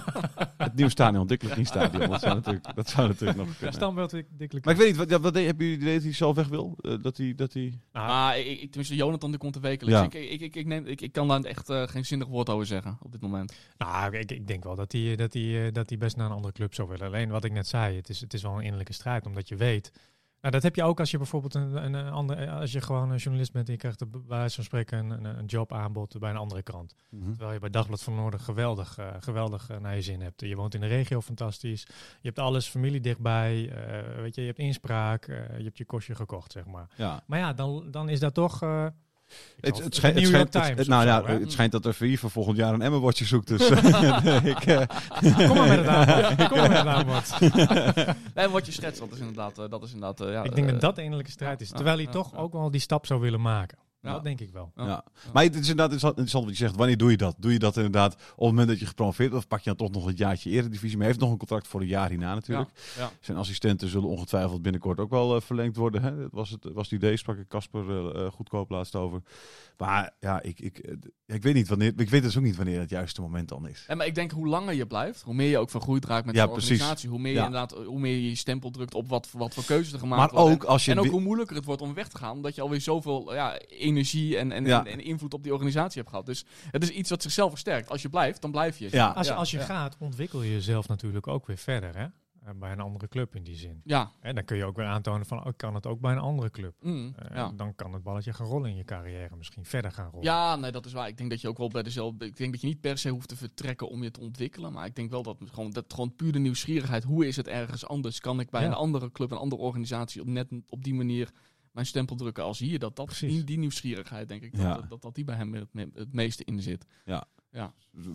(laughs) Het nieuwe stadion, Dick niet stadion. Dat zou natuurlijk, dat zou natuurlijk nog Een (laughs) kunnen. standbeeld, Lukien. Maar ik weet niet, wat, wat hebben jullie idee dat hij zelf weg wil? Eh, dat hij, dat hij... Nou, Maar ik, ik- tenminste, Jonathan die komt er wekelijks. Ja. Ik, ik, ik, ik, neem, ik, ik kan daar echt eh, geen zinnig woord over zeggen op dit moment. Nou, ik, ik denk wel dat hij, dat, hij, dat hij best naar een andere club zou willen. Alleen wat ik net zei, het is, het is wel een innerlijke strijd, omdat je weet. Nou, dat heb je ook als je bijvoorbeeld een, een, andere, als je gewoon een journalist bent en je krijgt bij wijze van spreken een, een, een jobaanbod bij een andere krant. Terwijl je bij Dagblad van Noorden geweldig, eh, geweldig eh, naar je zin hebt. Je woont in de regio fantastisch. Je hebt alles, familie dichtbij. eh, weet je, je hebt inspraak. eh, je hebt je kostje gekocht, zeg maar. Ja. Maar ja, dan, dan is dat toch... Het, het, schijnt, het, New York schijnt, het- Times het- nou zo, het schijnt dat er VI voor volgend jaar een Emma-watje zoekt. Dus (laughs) eh, (laughs) ik, eh, Kom maar met het aanbod. (laughs) Kom maar met het aanbod. Nee, wat je schetst, dat is inderdaad... eh, dat is inderdaad eh, ja, ik denk dat dat de innerlijke strijd is. Terwijl hij toch ook wel die stap zou willen maken. Ja. Dat denk ik wel. Ja. ja. Maar het is inderdaad interessant, wat je zegt. Wanneer doe je dat? Doe je dat inderdaad op het moment dat je gepromoveerd wordt? Of pak je dan toch nog een jaartje eredivisie? Maar hij heeft nog een contract voor een jaar hierna natuurlijk. Ja. Zijn assistenten zullen ongetwijfeld binnenkort ook wel eh, verlengd worden. Hè? Dat was het, was het idee, sprak ik Casper eh, eh, goedkoop laatst over. Maar ja, ik, ik, eh, ik weet niet wanneer. Ik weet dus ook niet wanneer het juiste moment dan is. En maar ik denk hoe langer je blijft, hoe meer je ook vergroeid raakt met Ja, de precies. organisatie. Hoe meer je Ja. inderdaad, hoe meer je je stempel drukt op wat, wat voor keuzes er gemaakt Maar worden. ook als je en ook hoe moeilijker het wordt om weg te gaan, omdat je alweer zoveel ja, energie en, en, Ja. en, en invloed op die organisatie hebt gehad. Dus het is iets wat zichzelf versterkt. Als je blijft, dan blijf je. Ja. Als, als je ja. gaat, ontwikkel je jezelf natuurlijk ook weer verder. Hè? Eh, Bij een andere club in die zin. Ja, En dan kun je ook weer aantonen van, oh, kan het ook bij een andere club. mm, Eh, ja. Dan kan het balletje gaan rollen in je carrière. Misschien verder gaan rollen. Ja, nee, dat is waar. Ik denk dat je ook wel bij dezelfde. Ik denk dat je niet per se hoeft te vertrekken om je te ontwikkelen. Maar ik denk wel dat gewoon, dat gewoon puur de nieuwsgierigheid. Hoe is het ergens anders? Kan ik bij Ja. een andere club, een andere organisatie op net op die manier mijn stempel drukken als hier? Dat, dat Precies. die, die nieuwsgierigheid, denk ik, Ja. dat, dat, dat die bij hem het, me- het meeste in zit.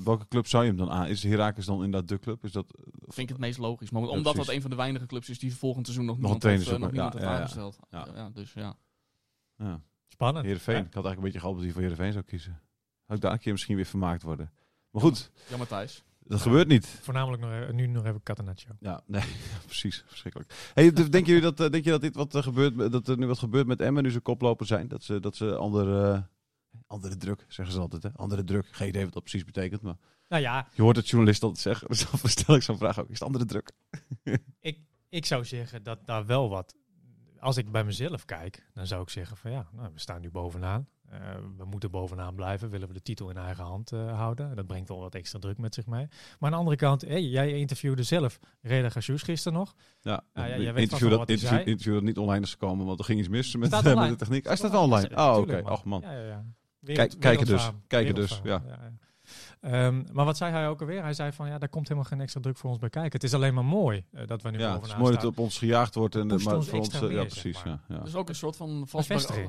Welke club zou je hem dan aan? Is Heracles dan inderdaad de club? Is dat, Vind ik het meest logisch. Maar Ja, omdat dat een van de weinige clubs is die volgend seizoen nog een niemand heeft, eh, nog niemand Ja, heeft ja, ja. aangesteld. Ja. Ja. dus ja. ja. Spannend. Heerenveen. Ik had eigenlijk een beetje gehoopt dat hij voor Heerenveen zou kiezen. Zou ik daar een keer misschien weer vermaakt worden. Maar goed, Ja, Matthijs. Dat gebeurt niet. Voornamelijk nog, nu nog even Catenaccio. Ja, nee, (laughs) precies. Verschrikkelijk. Hey, d- denk, jullie dat, eh, denk je dat, dit wat, eh, gebeurt, dat er nu wat gebeurt met Emmen nu ze koploper zijn? Dat ze, dat ze andere, eh, andere druk, zeggen ze altijd. Hè? Andere druk. Geen idee wat dat precies betekent. Maar Nou ja, je hoort het journalist altijd zeggen. (laughs) Dus dan stel ik zo'n vraag ook. Is het andere druk? (laughs) ik, ik zou zeggen dat daar wel wat... Als ik bij mezelf kijk, dan zou ik zeggen van ja, nou, we staan nu bovenaan. Eh, we moeten bovenaan blijven. Willen we de titel in eigen hand eh, houden? Dat brengt wel wat extra druk met zich mee. Maar aan de andere kant, hey, jij interviewde zelf Reda gisteren nog. Ja, Ja, ja, jij weet interview, dat, interview, interview niet online is gekomen, want er ging iets mis met, de techniek. Hij staat wel online. Oh, oké. Ach man. Ja, ja, kijken dus. Kijken dus, ja, ja. Ehm, maar wat zei hij ook alweer? Hij zei van ja, daar komt helemaal geen extra druk voor ons bij kijken. Het is alleen maar mooi eh, dat we nu Ja, het is mooi dat het op ons gejaagd wordt. En, maar ons voor ons, eh, ja, zeg precies. maar. Ja, ja. Dus ook een soort van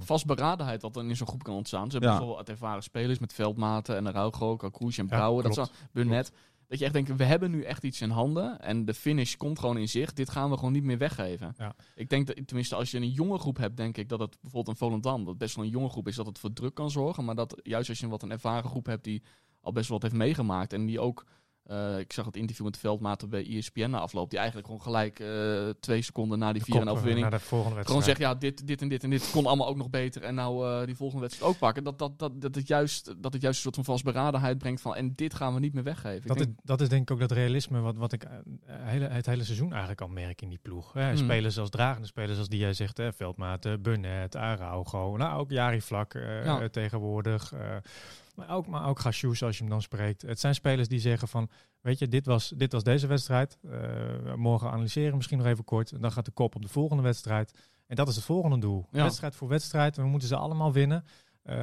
vastberadenheid wat dan in zo'n groep kan ontstaan. Ze hebben Ja. bijvoorbeeld ervaren spelers met Veldmaten en Araujo, Kalkoes en Ja, Brouwer. dat klopt. zo, Burnett. Dat je echt denkt, we hebben nu echt iets in handen. En de finish komt gewoon in zicht. Dit gaan we gewoon niet meer weggeven. Ja. Ik denk, dat, tenminste als je een jonge groep hebt, denk ik dat het bijvoorbeeld een Volendam, dat best wel een jonge groep is, dat het voor druk kan zorgen. Maar dat juist als je een wat een ervaren groep hebt die al best wel wat heeft meegemaakt. En die ook, eh, ik zag het interview met Veldmaten bij E ESPN na afloop. Die eigenlijk gewoon gelijk eh, twee seconden na die De 4 kop, en eh, overwinning Naar de volgende gewoon zegt, ja, dit, dit en dit en dit kon allemaal ook nog beter. En nou eh, die volgende wedstrijd ook pakken. Dat, dat, dat, dat, het juist, dat het juist een soort van vastberadenheid brengt van... en dit gaan we niet meer weggeven. Ik Dat is, denk- dat is denk ik ook dat realisme wat, wat ik eh, hele, het hele seizoen eigenlijk al merk in die ploeg. Hè. Hmm. Spelers als dragende spelers als die jij zegt, hè, Veldmaten, Burnett, Araujo, nou ook Jari Vlak eh, Ja. eh, tegenwoordig. Maar ook, maar ook Gashoes als je hem dan spreekt. Het zijn spelers die zeggen van, weet je, dit was, dit was deze wedstrijd. Eh, morgen analyseren misschien nog even kort. En dan gaat de kop op de volgende wedstrijd. En dat is het volgende doel. Ja. Wedstrijd voor wedstrijd. We moeten ze allemaal winnen. Eh,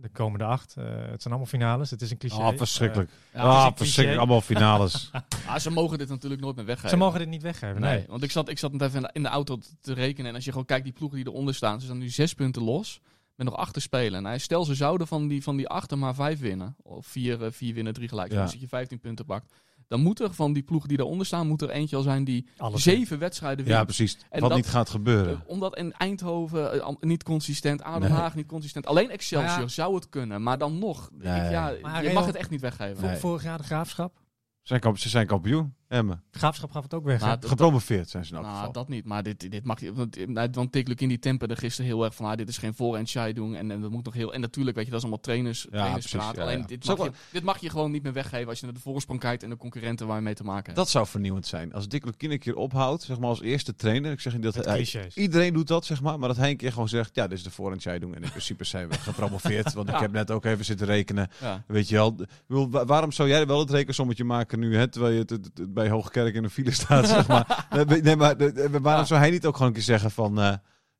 de komende acht. Eh, het zijn allemaal finales. Het is een cliché. Ah, verschrikkelijk. Ja, het is ah, verschrikkelijk. Allemaal finales. (laughs) ah, ze mogen dit natuurlijk nooit meer weggeven. ze mogen dit niet weggeven. Nee, Nee. want ik zat, ik zat net even in de, auto te- te rekenen. En als je gewoon kijkt, die ploegen die eronder staan... ze staan nu zes punten los met nog acht te spelen. En hij stel ze zouden van die, van die acht er maar vijf winnen. Of vier, eh, vier winnen, drie gelijk. Ja. Dus dat je 15 punten pakt. Dan moet er van die ploegen die daaronder staan... moet er eentje al zijn die Alles zeven wedstrijden wint. ja, precies. En Wat dat- niet gaat gebeuren. Eh, omdat in Eindhoven eh, niet consistent, Nee. Haag niet consistent. Alleen Excelsior ja. zou het kunnen, maar dan nog. denk Nee. ik, ja, Maar je mag het echt niet weggeven. Nee. Vorig jaar de Graafschap. Zijn ze zijn kampioen. Emmen. De Graafschap gaf het ook weg. dat- Gepromoveerd zijn ze in nou, geval. dat niet, maar dit, dit mag je. Want, eh, want Dick Lukien die temperde gisteren heel erg van ah, dit is geen voor- en shy doen. En, en dat moet nog heel. En natuurlijk, weet je, dat is allemaal trainers, trainerspraat. precies, ja, Alleen ja. Dit, mag je, dit mag je gewoon niet meer weggeven als je naar de voorsprong kijkt en de concurrenten waar je mee te maken hebt. Dat zou vernieuwend zijn. Als Dick Lukien een keer ophoudt, zeg maar als eerste trainer. Ik zeg niet dat Met hij, clichés. iedereen doet dat, zeg maar. Maar dat hij een keer gewoon zegt, ja, dit is de voor- en jij doen. En in principe zijn we gepromoveerd. (laughs) Want ik Ja. heb net ook even zitten rekenen. ja. Weet je wel, waarom zou jij wel het rekensommetje maken nu, hè, terwijl je het, het- het bij Hoogkerk in een file staat, (laughs) zeg maar. Nee, maar de- de- waarom zou hij niet ook gewoon een keer zeggen van, eh,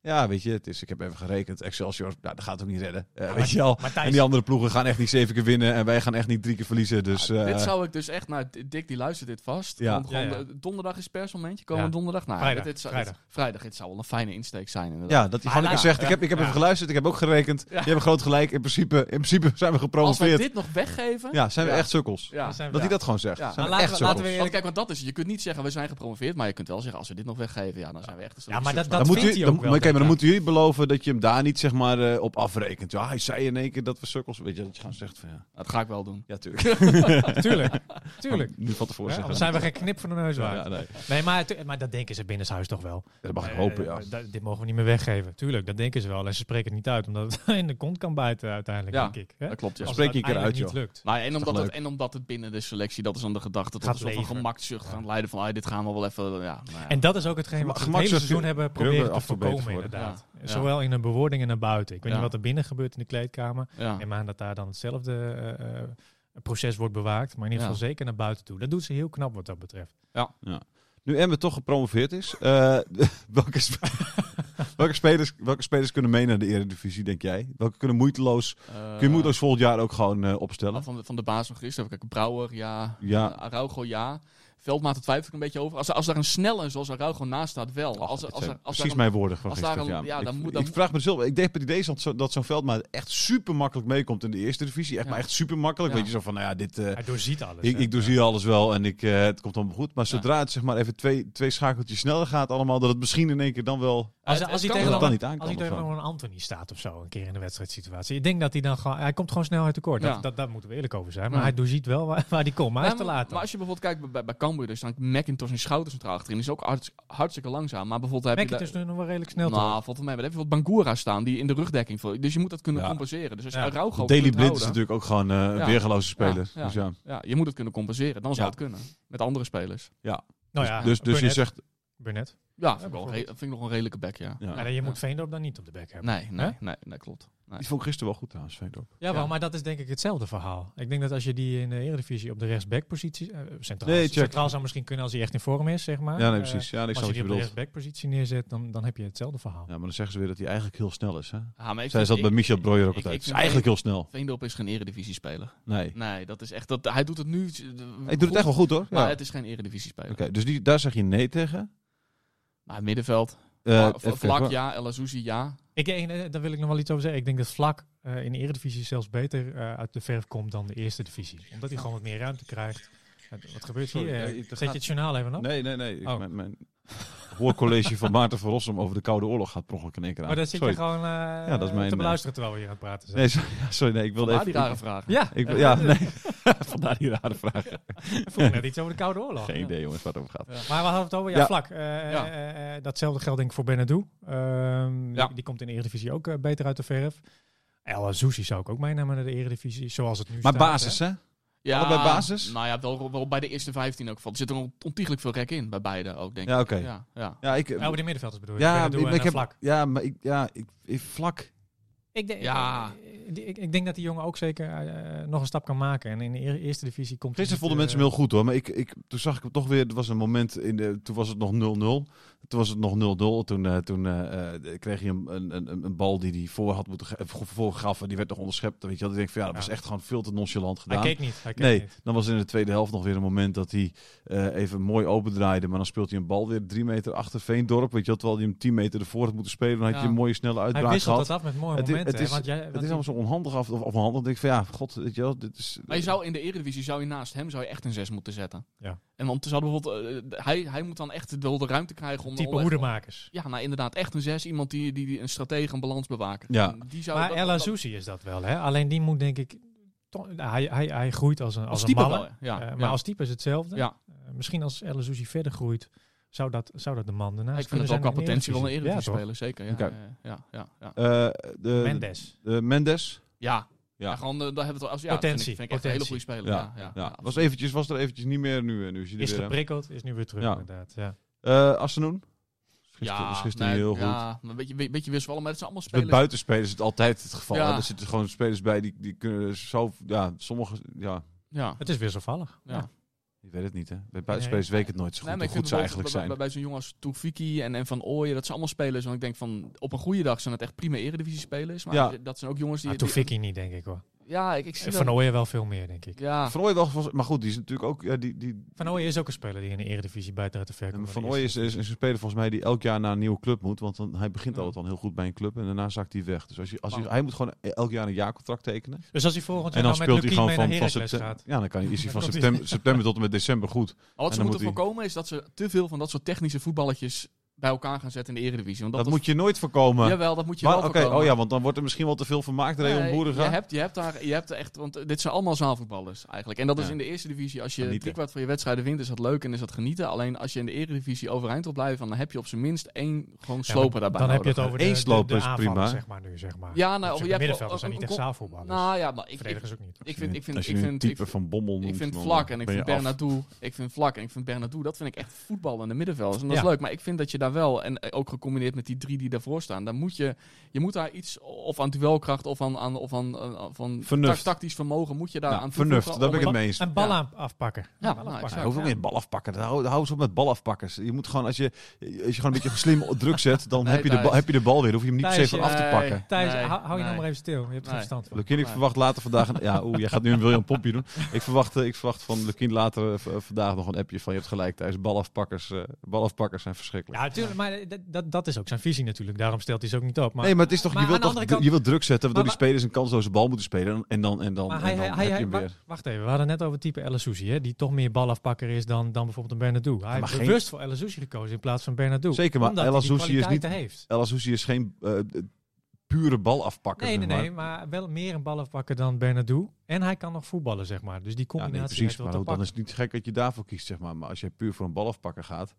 ja, weet je, het is, ik heb even gerekend, Excelsior, nou, dat gaat ook niet redden. Eh, weet je wel. Maar Thijs- En die andere ploegen gaan echt niet zeven keer winnen en wij gaan echt niet drie keer verliezen. Dus, Ja, eh, dit zou ik dus echt, nou, Dick die luistert dit vast. Ja. Gewoon, gewoon Ja, ja. de- donderdag is persmomentje, komende Ja. donderdag. Nou, Vrijdag, dit, dit zou, vrijdag. dit- vrijdag, dit zou wel een fijne insteek zijn inderdaad. ja, dat hij gewoon zegt, ik heb, ik heb ja. even geluisterd, ik heb ook gerekend. Ja. Je hebt groot gelijk, in principe, in principe zijn we Als wij gepromoveerd. dit nog weggeven... Ja, zijn we Ja. echt sukkels. We Dat hij dat gewoon zegt. Ja. Zijn we echt laten we- we Want kijk, want dat is, je kunt niet zeggen we zijn gepromoveerd, maar je kunt wel zeggen als we dit nog weggeven, ja, dan zijn we echt een Ja, maar dat, moet u, maar, dan ik. moeten jullie beloven dat je hem daar niet zeg maar, eh, op afrekent. Ja, hij zei in één keer dat we sukkels... Weet je, dat je gewoon zegt van ja... Dat ga ik wel doen. Ja, tuurlijk. (laughs) Tuurlijk, (laughs) tuurlijk. Nu van tevoren Ja, zeggen. dan zijn we geen knip voor de neus Ja, waard. ja, nee. Nee, maar, maar dat denken ze binnenshuis toch wel. Dat mag ik Eh, hopen, ja. eh, dat- dit mogen we niet meer weggeven. Tuurlijk, dat denken ze wel. En ze spreken het niet uit, omdat het (laughs) in de kont kan bijten uiteindelijk, Ja, denk ik. Hè? Dat klopt, ja. Als spreek je een keer uiteindelijk uit, niet lukt. Maar en omdat, het, en omdat het binnen de selectie, dat is dan de gedachte, een soort van gemakzucht gaan leiden van, ah, dit gaan we wel even, ja. nou ja. En dat is ook hetgeen wat we het hele seizoen hebben proberen te voorkomen, worden. Inderdaad. Ja, ja. Zowel in een bewoording en naar buiten. Ik weet Ja. niet wat er binnen gebeurt in de kleedkamer. ja. Neem aan dat daar dan hetzelfde eh, eh, proces wordt bewaakt. Maar in ieder Ja. geval zeker naar buiten toe. Dat doet ze heel knap wat dat betreft. Nu Emmen toch gepromoveerd is, eh, (laughs) welke, sp- (laughs) welke, spelers, welke spelers kunnen mee naar de Eredivisie, denk jij? Welke kunnen moeiteloos, kun je moeiteloos volgend jaar ook gewoon eh, opstellen? Van, de, van de baas van gisteren, kijk, Brouwer, ja. Ja. Araujo, ja. Veldmaat, daar twijfel ik een beetje over. Als, er- als daar een snelle zoals Araujo naast staat, wel. Ach, als, als, er- als precies daar een- mijn woorden van als daar gisteren. een- ja. ja, dan ik, moet- dan ik vraag me zelf, ik denk bij deze dat zo- dat zo'n Veldmaat echt super makkelijk meekomt in de eerste divisie. Echt, Ja. maar echt super makkelijk. Ja. Weet je zo van, nou ja, dit, eh, Hij doorziet alles. ik, ik doorzie alles wel en ik, eh, het komt allemaal goed. Maar Ja. zodra het zeg maar even twee, twee schakeltjes sneller gaat allemaal, dat het misschien in één keer dan wel Als, als hij dat dan niet aan als hij tegenover een Anthony staat of zo, een keer in de wedstrijdsituatie. Ik denk dat hij dan gewoon, hij komt gewoon snel uit de koord. Ja. Dat, dat, daar moeten we eerlijk over zijn. Maar Ja. hij doorziet wel waar, waar hij komt, maar hij is te laat. Maar als je bijvoorbeeld kijkt bij, bij Cambuur, dus dan McIntosh en Schouten centraal achterin. is ook hartst- hartstikke langzaam. Maar bijvoorbeeld heb Mac je... is nu nog wel redelijk snel nou, toch? volgens mij maar dan heb je bijvoorbeeld Bangura staan die in de rugdekking voor. Dus je moet dat kunnen Ja. compenseren. Dus als je Ja. Araujo Daily Blind is natuurlijk ook gewoon eh, een Ja. weergeloze speler. Ja, ja. Dus ja. Ja, je moet het kunnen compenseren. Dan zou Ja. het kunnen. Met andere spelers. Nou ja, dus dus je zegt... Burnett. Ja, Ja, vind ik, nog een redelijke back, ja. Ja. Ja, je moet Veendorp dan niet op de bek hebben. Nee, nee, nee, nee, klopt. Nee. Die vond ik gisteren wel goed trouwens, Veendorp. Ja, wel, Ja. maar dat is denk ik hetzelfde verhaal. Ik denk dat als je die in de Eredivisie op de rechtsback-positie... eh, centraal, Nee, centraal zou misschien kunnen als hij echt in vorm is, zeg maar. Ja, nee, Eh, precies. Ja, ik als je die op de rechtsback-positie neerzet, dan, dan heb je hetzelfde verhaal. Ja, maar dan zeggen ze weer dat hij eigenlijk heel snel is. Hè? Ja, maar Zij zat bij Michel Breuer ook altijd. ik is eigenlijk heel snel. Veendorp is geen eredivisie-speler. Nee. Nee, dat is echt... Dat, hij doet het nu... Ik doe het echt wel goed hoor. Maar Ja. het is geen eredivisie-speler. Oké, dus die, daar zeg je nee tegen. Maar middenveld, Eh, Vlak ja, El Azouzi ja. Ik, eh, daar wil ik nog wel iets over zeggen. Ik denk dat Vlak eh, in de Eredivisie zelfs beter eh, uit de verf komt dan de Eerste Divisie. Omdat hij gewoon wat meer ruimte krijgt. Wat gebeurt hier? Sorry, Eh, ja, er Zet gaat- je het journaal even op? Nee, nee, nee. Ik- Oh. Mijn, mijn hoorcollege van Maarten van Rossum over de Koude Oorlog gaat per ongeluk in één keer aan. Maar dan zit sorry. je gewoon eh, dat is mijn, te eh, beluisteren terwijl we hier aan het praten zijn. Nee, sorry, ja, sorry, nee, ik wilde Vandaar even... die rare vragen. Ja, Ik, ja, (laughs) nee. (laughs) Vandaar die rare vraag. ik vroeg net iets over de Koude Oorlog. Geen Ja. idee jongens waar het over gaat. Maar we hadden het over, ja, Ja. Vlak. Eh, Ja. eh, eh, datzelfde geldt denk ik voor Benadou. Ehm, Ja. die, die komt in de Eredivisie ook beter uit de verf. El Azouzi zou ik ook meenemen naar de Eredivisie, zoals het nu Maar staat. basis, hè. Ja, Allebei basis? Nou ja, wel, wel bij de eerste 15 ook. van. Er zit er ontiegelijk veel rek in bij beide ook, denk Ja, ik. oké. Ja, ja. Ja, ik... Ja, over de middenvelders bedoel je. ja, ik, en, ik eh, heb... Vlak. Ja, maar ik... Ja, ik, ik vlak... Ik denk, Ja. ik, ik, ik denk dat die jongen ook zeker eh, nog een stap kan maken. En in de eer- eerste divisie komt Gisteren vonden mensen eh, hem heel goed hoor. Maar ik, ik, toen zag ik hem toch weer. Er was een moment. In de, toen was het nog 0-0. Toen was het nog 0-0. Toen, eh, toen eh, eh, kreeg hij een, een, een, een bal die hij voor had moeten ge- voor gaf. En die werd nog onderschept. Weet je wel. Ik denk van ja, dat was echt gewoon veel te nonchalant gedaan. Hij keek niet. Hij keek Nee, niet. dan was in de tweede helft nog weer een moment dat hij eh, even mooi opendraaide. Maar dan speelt hij een bal weer drie meter achter Veendorp. Weet je wel, terwijl hij hem tien meter ervoor had moeten spelen. Dan had Ja. je een mooie snelle Hij uitbraak wisselt gehad. het af met mooie Het is- momenten. het is- want jij, Het want is die- allemaal zo onhandig af, of, onhandig. Dan denk ik van ja, god, weet je wel, dit is... Maar je zou in de Eredivisie zou je naast hem zou je echt een 6 moeten zetten. Ja. En want ze hadden bijvoorbeeld, hij, hij moet dan echt de, de ruimte krijgen om... type om- hoedemakers. Ja, nou inderdaad, echt een 6. Iemand die, die, die een stratege, een balans bewaken. Ja. Die zou, Maar El Azouzi is dat wel. Hè? Alleen die moet denk ik... toch- hij, hij, hij groeit als een, als Als een malle. wel, ja. Eh, ja. maar als type is hetzelfde. Ja. Eh, misschien als El Azouzi verder groeit, zou dat, zou dat de man daarnaast ik vind het wel kunnen qua potentie wel een Eredivisie. Ja, speler, zeker. Ja, ja, ja, ja. Eh, de? Mendes. de Mendes. ja. Ja. Ja, gewoon, daar hebben we het als ja, Potentie, Vind ik, vind ik echt een hele goede speler. Ja, Ja, ja, ja, Was, eventjes, was er eventjes niet meer nu. nu is hij er Is weer. geprikkeld, is nu weer terug Ja. inderdaad. Ja. Eh Assenoen? Gisteren, Ja, gisteren nee, heel goed. Ja, maar een beetje, een beetje wisselvallen, maar het zijn allemaal Met spelers. buitenspelers is het altijd het geval. Ja. hè. Er zitten gewoon spelers bij die, die kunnen zo... Ja, sommige... Ja, Ja. Het is wisselvallig. Ja. Ja. ik weet het niet hè. Bij buitenspelers weet ik het nooit zo goed Nee, maar hoe ik goed vind ze eigenlijk zijn. bij, bij zo'n jongen als Toefiki en, en Van Ooyen, dat zijn allemaal spelers. Want ik denk van, op een goede dag zijn het echt prima eredivisie spelers. Maar Ja. dat zijn ook jongens die... Die- Toefiki niet, denk ik hoor. Ja, ik, ik zie En Van Ooyen wel veel meer, denk ik. Ja, Van Ooyen wel, maar goed, die is natuurlijk ook... Ja, die, die, Van Ooyen is ook een speler die in de Eredivisie buiten uit de en van Ooyen is, is, een speler volgens mij die elk jaar naar een nieuwe club moet. Want dan, hij begint Ja. altijd wel heel goed bij een club en daarna zakt hij weg. Dus als je, als Wauw. hij moet gewoon elk jaar een jaarcontract tekenen. Dus als hij volgend En jaar dan nou met speelt hij gewoon mee van, naar van Heracles september. gaat. Ja, dan kan hij, is hij (laughs) van Dan september, september tot en met december goed. Maar wat En ze dan moeten moet hij- voorkomen is dat ze te veel van dat soort technische voetballetjes bij elkaar gaan zetten in de Eredivisie. Want Dat, dat, moet je nooit voorkomen. Jawel, dat moet je Maar- wel Oké, voorkomen. oh ja, want dan wordt er misschien wel te veel vermaakt. Rayon Nee, Boeriga. je hebt, je hebt daar, je hebt echt, want dit zijn allemaal zaalvoetballers eigenlijk. En dat is in de eerste divisie, als je Genieten. driekwart van je wedstrijden wint, is dat leuk en is dat genieten. Alleen als je in de eredivisie overeind wil blijven, dan heb je op zijn minst één gewoon sloper daarbij Dan heb je nodig. het over de, Eén de, sloper is prima. zeg maar nu, zeg maar. Ja, nou, Zeg, je middenvelders zijn niet een- echt zaalvoetballers. Nou ja, maar ik, ik, Verdedigers ook niet. ik vind, ik vind, als je ik vind, type van Bommel Ik vind vlak en ik vind. Bernardo. Ik vind vlak en ik vind Bernardo. Dat vind ik echt voetballende middenvelders. En dat is leuk. Maar ik vind dat je daar wel, en eh, ook gecombineerd met die drie die daarvoor staan, dan moet je, je moet daar iets of aan duelkracht of aan, aan, of aan, eh, van Vernuft. ta- tactisch vermogen moet je daar Ja, aan vernuft, daar ben ik het mee eens. Een bal Ja. aan afpakken. Ja, bal nou, afpakken. exact. Ja, hoeft ook Ja. niet bal afpakken. Hou, hou eens op met bal afpakkers. Je moet gewoon, als je, als je gewoon een beetje slim op druk zet, dan Nee, heb, je de bal, heb je de bal weer. Dan hoef je hem niet per se van af te pakken. Thijs, Nee, hou, hou je nou maar even stil. Je hebt er verstand van. Ik verwacht later vandaag... Ja, oeh, jij gaat nu een William Pompje doen. Ik verwacht, eh, ik verwacht van Lukien later eh, vandaag nog een appje van... Je hebt gelijk, Thijs. Balafpakkers, eh balafpakkers zijn verschrikkelijk. Tuurlijk, maar dat, dat, dat is ook zijn visie natuurlijk. Daarom stelt hij ze ook niet op. Maar, nee, maar het is toch, maar je wilt aan de toch andere kant- je wilt druk zetten, waardoor die spelers een kansloze bal moeten spelen. En dan, en dan, en hij, dan hij, hij, heb je hij- hem wa- weer. wacht even, we hadden net over het type El hè, die toch meer balafpakker is dan, dan bijvoorbeeld een Bernardo. Hij maar heeft geen- bewust voor El gekozen in plaats van Bernardo. Zeker, maar El is niet- heeft. El is geen eh, pure bal afpakken. Nee, nee, nee, maar wel meer een bal afpakken dan Bernardo. En hij kan nog voetballen, zeg maar. Dus die Ja, nee, combinatie precies. Maar dan is het niet gek dat je daarvoor kiest, zeg maar. Maar als je puur voor een bal afpakken gaat.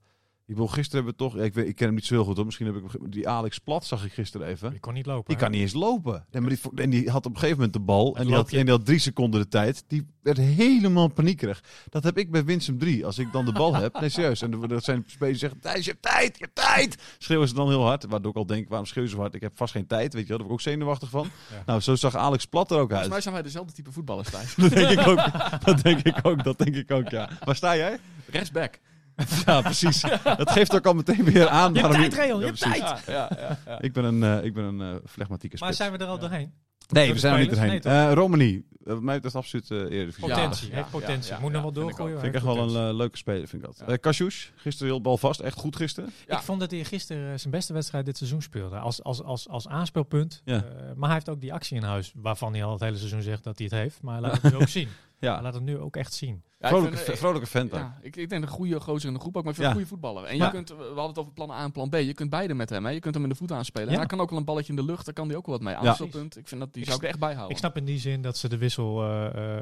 Ik wil gisteren hebben we toch. ja, ik, weet, ik ken hem niet zo heel goed hoor. Misschien heb ik die Alex Plat zag ik gisteren even. Die kon niet lopen. Die hè? kan niet eens lopen. En, maar die, en die had op een gegeven moment de bal. En die, had, en die had drie seconden de tijd. Die werd helemaal paniekerig. Dat heb ik bij Winsum 3. Als ik dan de bal heb. Nee, serieus. En dat zijn spelers die zeggen: Thijs, je hebt tijd, je hebt tijd. Schreeuwen ze dan heel hard. Waardoor ik al denk: waarom schreeuwen ze zo hard? Ik heb vast geen tijd. Weet je wel, daar ik ook zenuwachtig van. Ja. Nou, zo zag Alex Plat er ook Volgens uit. mij zijn wij dezelfde type voetballers, Thijs. (laughs) Dat denk ik ook. Dat denk ik ook. Dat denk ik ook, ja. Waar sta jij? Rechtsback. (laughs) Ja, precies. Dat geeft ook al meteen weer aan. Je hebt tijd, Reon, je Ja, hebt tijd. Ja, ja, ja. Ik ben een, eh, ik ben een eh flegmatieke Maar zijn we er al doorheen? Nee, we zijn er niet doorheen. Nee, Eh Romani, wat mij betreft absoluut eh Eredivisie. Ja, Potentie, ja, heeft potentie. ja, Moet nog wel doorgooien. Vind ik echt wel een leuke speler, vind ik dat. Ja. Eh Cassius, gisteren heel balvast. Echt goed gisteren. Ja. Ik vond dat hij gisteren zijn beste wedstrijd dit seizoen speelde. Als, als, als, als aanspeelpunt. Ja. Eh, maar hij heeft ook die actie in huis. Waarvan hij al het hele seizoen zegt dat hij het heeft. Maar hij laat (laughs) het nu ook zien. Hij Ja, laat het nu ook echt zien. Vrolijke, vind, vrolijke vent. Ja, ik, ik denk een goede gozer in de groep ook, maar ik vind Ja. een goede voetballer. En Maar- je kunt, we hadden het over plan A en plan B. Je kunt beide met hem. Hè. Je kunt hem in de voet aanspelen. En hij kan ook wel een balletje in de lucht. Daar kan hij ook wel wat mee. Ja. Aanspeelpunt. Ik vind dat die Ik zou ik er echt bij houden. Ik snap in die zin dat ze de wissel eh,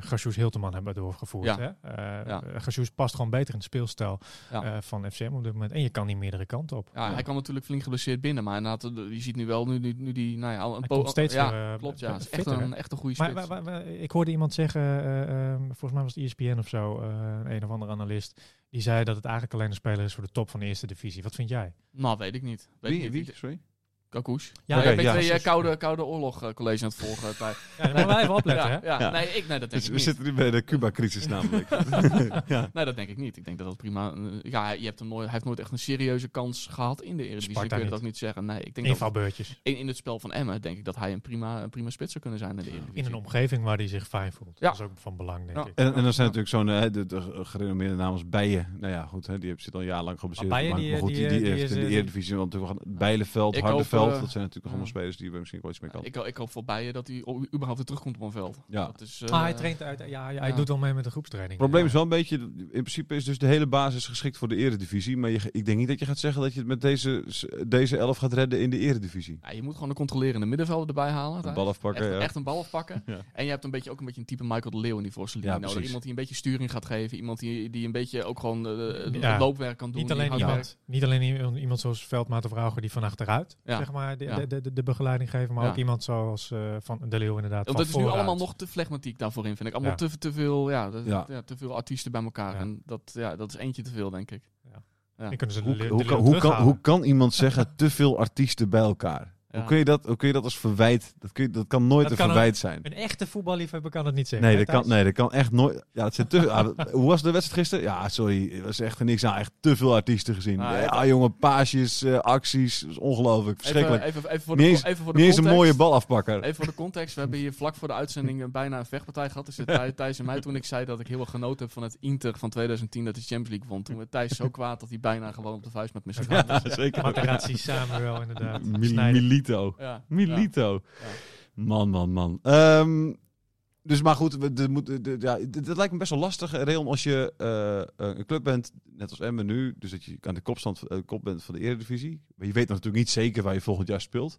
Gassous Hilteman hebben doorgevoerd. Ja. Hè? Gassous past gewoon beter in het speelstijl van FCM op dit moment. En je kan niet meerdere kanten op. Ja, hij kan natuurlijk flink geblesseerd binnen. Maar inderdaad, je ziet nu wel, nu, nu, nu die, nou ja, een Hij po- komt steeds ja, weer, klopt, ja. Het is echt een, echt een goede Maar spits. wa- ik hoorde iemand zeggen, volgens mij was het ESPN of zo, eh, een of andere analist, die zei dat het eigenlijk alleen een speler is voor de top van de eerste divisie. Wat vind jij? Nou, weet ik niet. Weet Wie? ik wie? niet. Sorry? Kakouche. Ja, Ja, ik ben ja. twee eh, Precies. koude, koude oorlog eh, college aan het volgen. Thij. Ja, dan moeten we even opletten, ja, hè? ja. Ja. Nee, ik, nee, dat denk Dus ik we niet. zitten nu bij de Cuba-crisis namelijk. (laughs) (laughs) ja. Nee, dat denk ik niet. Ik denk dat dat prima... eh, ja, je hebt hem nooit, hij heeft nooit echt een serieuze kans gehad in de Eredivisie. Sparta kun je dat niet. ook niet zeggen. Nee, ik denk dat Invalbeurtjes. in, in het spel van Emmen denk ik dat hij een prima, een prima spits zou kunnen zijn in de Eredivisie. In een omgeving waar hij zich fijn voelt. Ja. Dat is ook van belang, denk Ja. ik. En, en dan zijn natuurlijk zo'n eh, de, de gerenommeerde naam als Bijen. Nou ja, goed, hè, die zit al jarenlang geblesseerd. Maar Maar, goed, die, die, die, die heeft in de eh, Eredivisie want hoop, Hardenveld. Eh, dat zijn natuurlijk allemaal spelers die we misschien wel iets mee kan. ik, ik hoop voor Bijen dat hij überhaupt weer terugkomt op een veld. Ja. Dat is, Maar eh, hij traint uit, ja, hij ja. doet wel mee met de groepstraining. Het probleem is wel een beetje, in principe is dus de hele basis geschikt voor de eredivisie. Maar je, ik denk niet dat je gaat zeggen dat je het met deze, deze elf gaat redden in de eredivisie. ja, je moet gewoon een controlerende middenvelder erbij halen. Een bal afpakken, echt, ja. echt een bal afpakken. (laughs) Ja. En je hebt een beetje, ook een beetje een type Michael de Leeuw in die voorste linie Ja, nodig. precies. Iemand die een beetje sturing gaat geven. Iemand die, die een beetje ook gewoon eh, Ja. het loopwerk kan doen. Niet alleen, iemand, niet alleen iemand, iemand zoals Veldmaat of Rauger die van achteruit Ja. zeg maar, de, Ja. de, de, de begeleiding geven, maar Ja. ook iemand zoals eh, van de Leeuw inderdaad. Want dat is nu allemaal nog te flegmatiek daarvoor in, vind ik. Allemaal Ja. te, te veel, ja, Ja. ja, te veel artiesten bij elkaar. Ja. En dat, ja, dat is eentje te veel, denk ik. Ze de, Hoe, kan, hoe kan iemand zeggen te veel artiesten bij elkaar? Ja. Hoe, kun je dat, hoe kun je dat als verwijt? Dat, kun je, dat kan nooit Dat een kan verwijt zijn. Een echte voetballiefhebber kan het niet zeggen. Nee dat, kan, nee, dat kan echt nooit. Ja, het zijn te, ah, hoe was de wedstrijd gisteren? Ja, sorry. Het was echt niks aan. Echt te veel artiesten gezien. Ah, ja, jongen, paasjes, eh, acties. Dat is ongelooflijk. Verschrikkelijk. even, even voor de, Niet eens- co- even voor de Niet eens een mooie balafpakker. Even voor de context. We hebben hier vlak voor de uitzending bijna een vechtpartij gehad. Dus (laughs) Thij- Thijs en mij toen ik zei dat ik heel erg genoten heb van het Inter van 2010 dat de Champions League won. Toen werd Thijs zo kwaad dat hij bijna gewoon op de vuist met me zat. Ja, zeker. Materazzi, Samuel inderdaad. Mil-. Milito. Ja, Milito. Man, man, man. Ehm, dus maar goed, moet, de, ja, dat lijkt me best wel lastig, eh, Reon, als je eh, een club bent, net als Emmen nu, dus dat je aan de kopstand, eh, kop bent van de Eredivisie. Maar je weet natuurlijk niet zeker waar je volgend jaar speelt.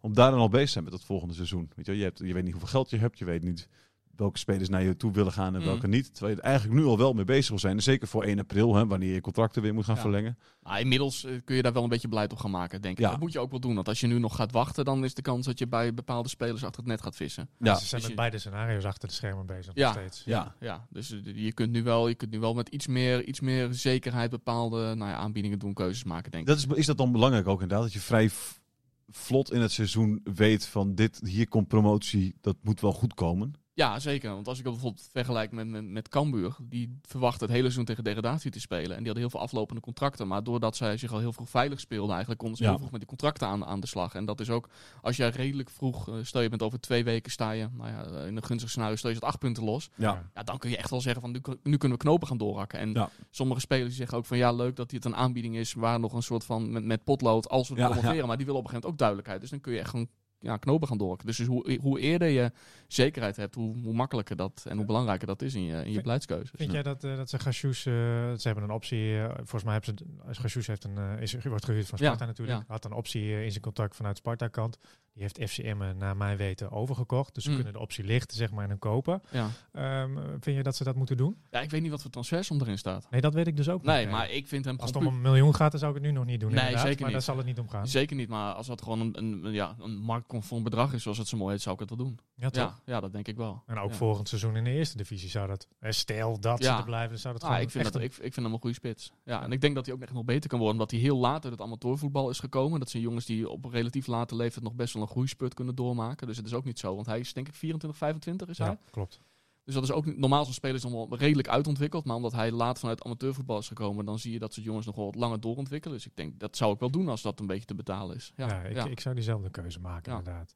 Om daar dan al bezig te zijn met het volgende seizoen. Weet je, je, hebt, je weet niet hoeveel geld je hebt, je weet niet welke spelers naar je toe willen gaan en Mm. welke niet. Terwijl je er eigenlijk nu al wel mee bezig wil zijn. En zeker voor 1 april, hè, wanneer je contracten weer moet gaan Ja. verlengen. Nou, inmiddels eh, kun je daar wel een beetje beleid op gaan maken, denk ik. Ja. Dat moet je ook wel doen. Want als je nu nog gaat wachten, dan is de kans dat je bij bepaalde spelers achter het net gaat vissen. Ja, Ze zijn Dus met je- beide scenario's achter de schermen bezig Ja. nog steeds. ja. Ja, dus eh, je kunt nu wel, je kunt nu wel met iets meer, iets meer zekerheid bepaalde nou ja, aanbiedingen doen, keuzes maken, denk ik. Dat is, is dat dan belangrijk ook inderdaad? Dat je vrij vlot in het seizoen weet van dit, hier komt promotie, dat moet wel goed komen. Ja, zeker. Want als ik dat bijvoorbeeld vergelijk met, met, met Cambuur, die verwacht het hele seizoen tegen degradatie te spelen. En die hadden heel veel aflopende contracten. Maar doordat zij zich al heel vroeg veilig speelden, eigenlijk konden ze Ja. heel vroeg met die contracten aan, aan de slag. En dat is ook, als jij redelijk vroeg, eh, stel je bent over twee weken sta je, nou ja, eh, in een gunstig scenario stel je het acht punten los. Ja. Ja, dan kun je echt wel zeggen van nu, kun- nu kunnen we knopen gaan doorhakken. En Ja. sommige spelers die zeggen ook van ja, leuk dat dit een aanbieding is waar nog een soort van met, met potlood als we Ja, promoveren. Maar die willen op een gegeven moment ook duidelijkheid. Dus dan kun je echt gewoon ja, knopen gaan doorhakken. Dus, dus hoe, hoe eerder je zekerheid hebt, hoe, hoe makkelijker dat en hoe belangrijker dat is in je, in je Vind- beleidskeuzes. Vind jij dat, eh, dat ze Gachous, eh, ze hebben een optie, eh, volgens mij hebben ze, heeft een, is, wordt gehuurd van Ja, Sparta natuurlijk, ja. had een optie in zijn contract vanuit Sparta kant. Die heeft FCM naar mijn weten overgekocht, dus ze Mm. kunnen de optie lichten zeg maar en hem kopen. Ja. Ehm, vind je dat ze dat moeten doen? ja, ik weet niet wat voor transfersom erin staat. Nee, dat weet ik dus ook Nee, niet. maar ik vind hem Als het om een miljoen gaat, dan zou ik het nu nog niet doen. Nee, inderdaad, zeker maar niet. daar zal het niet om gaan. Zeker niet, maar als dat gewoon een, een, ja, een marktconform bedrag is, zoals het zo mooi heet, zou ik het wel doen. Ja, toch? Ja, ja, dat denk ik wel. En ook Ja. volgend seizoen in de eerste divisie zou dat, stel dat ze Ja. er blijven, zou dat Ah, gewoon ik, vind echt dat, een- ik, ik vind hem een goede spits. Ja, en ik denk dat hij ook echt nog beter kan worden, omdat hij heel laat uit het amateurvoetbal is gekomen. Dat zijn jongens die op een relatief late leeftijd nog best wel een groeispurt kunnen doormaken. Dus het is ook niet zo, want hij is denk ik 24, 25 is hij. ja, klopt. Dus dat is ook niet, normaal zo'n speler is dan wel redelijk uitontwikkeld. Maar omdat hij laat vanuit amateurvoetbal is gekomen, dan zie je dat soort jongens nog wel wat langer doorontwikkelen. Dus ik denk, dat zou ik wel doen als dat een beetje te betalen is. Ja, Ja, ik, ja. ik zou diezelfde keuze maken Ja. inderdaad.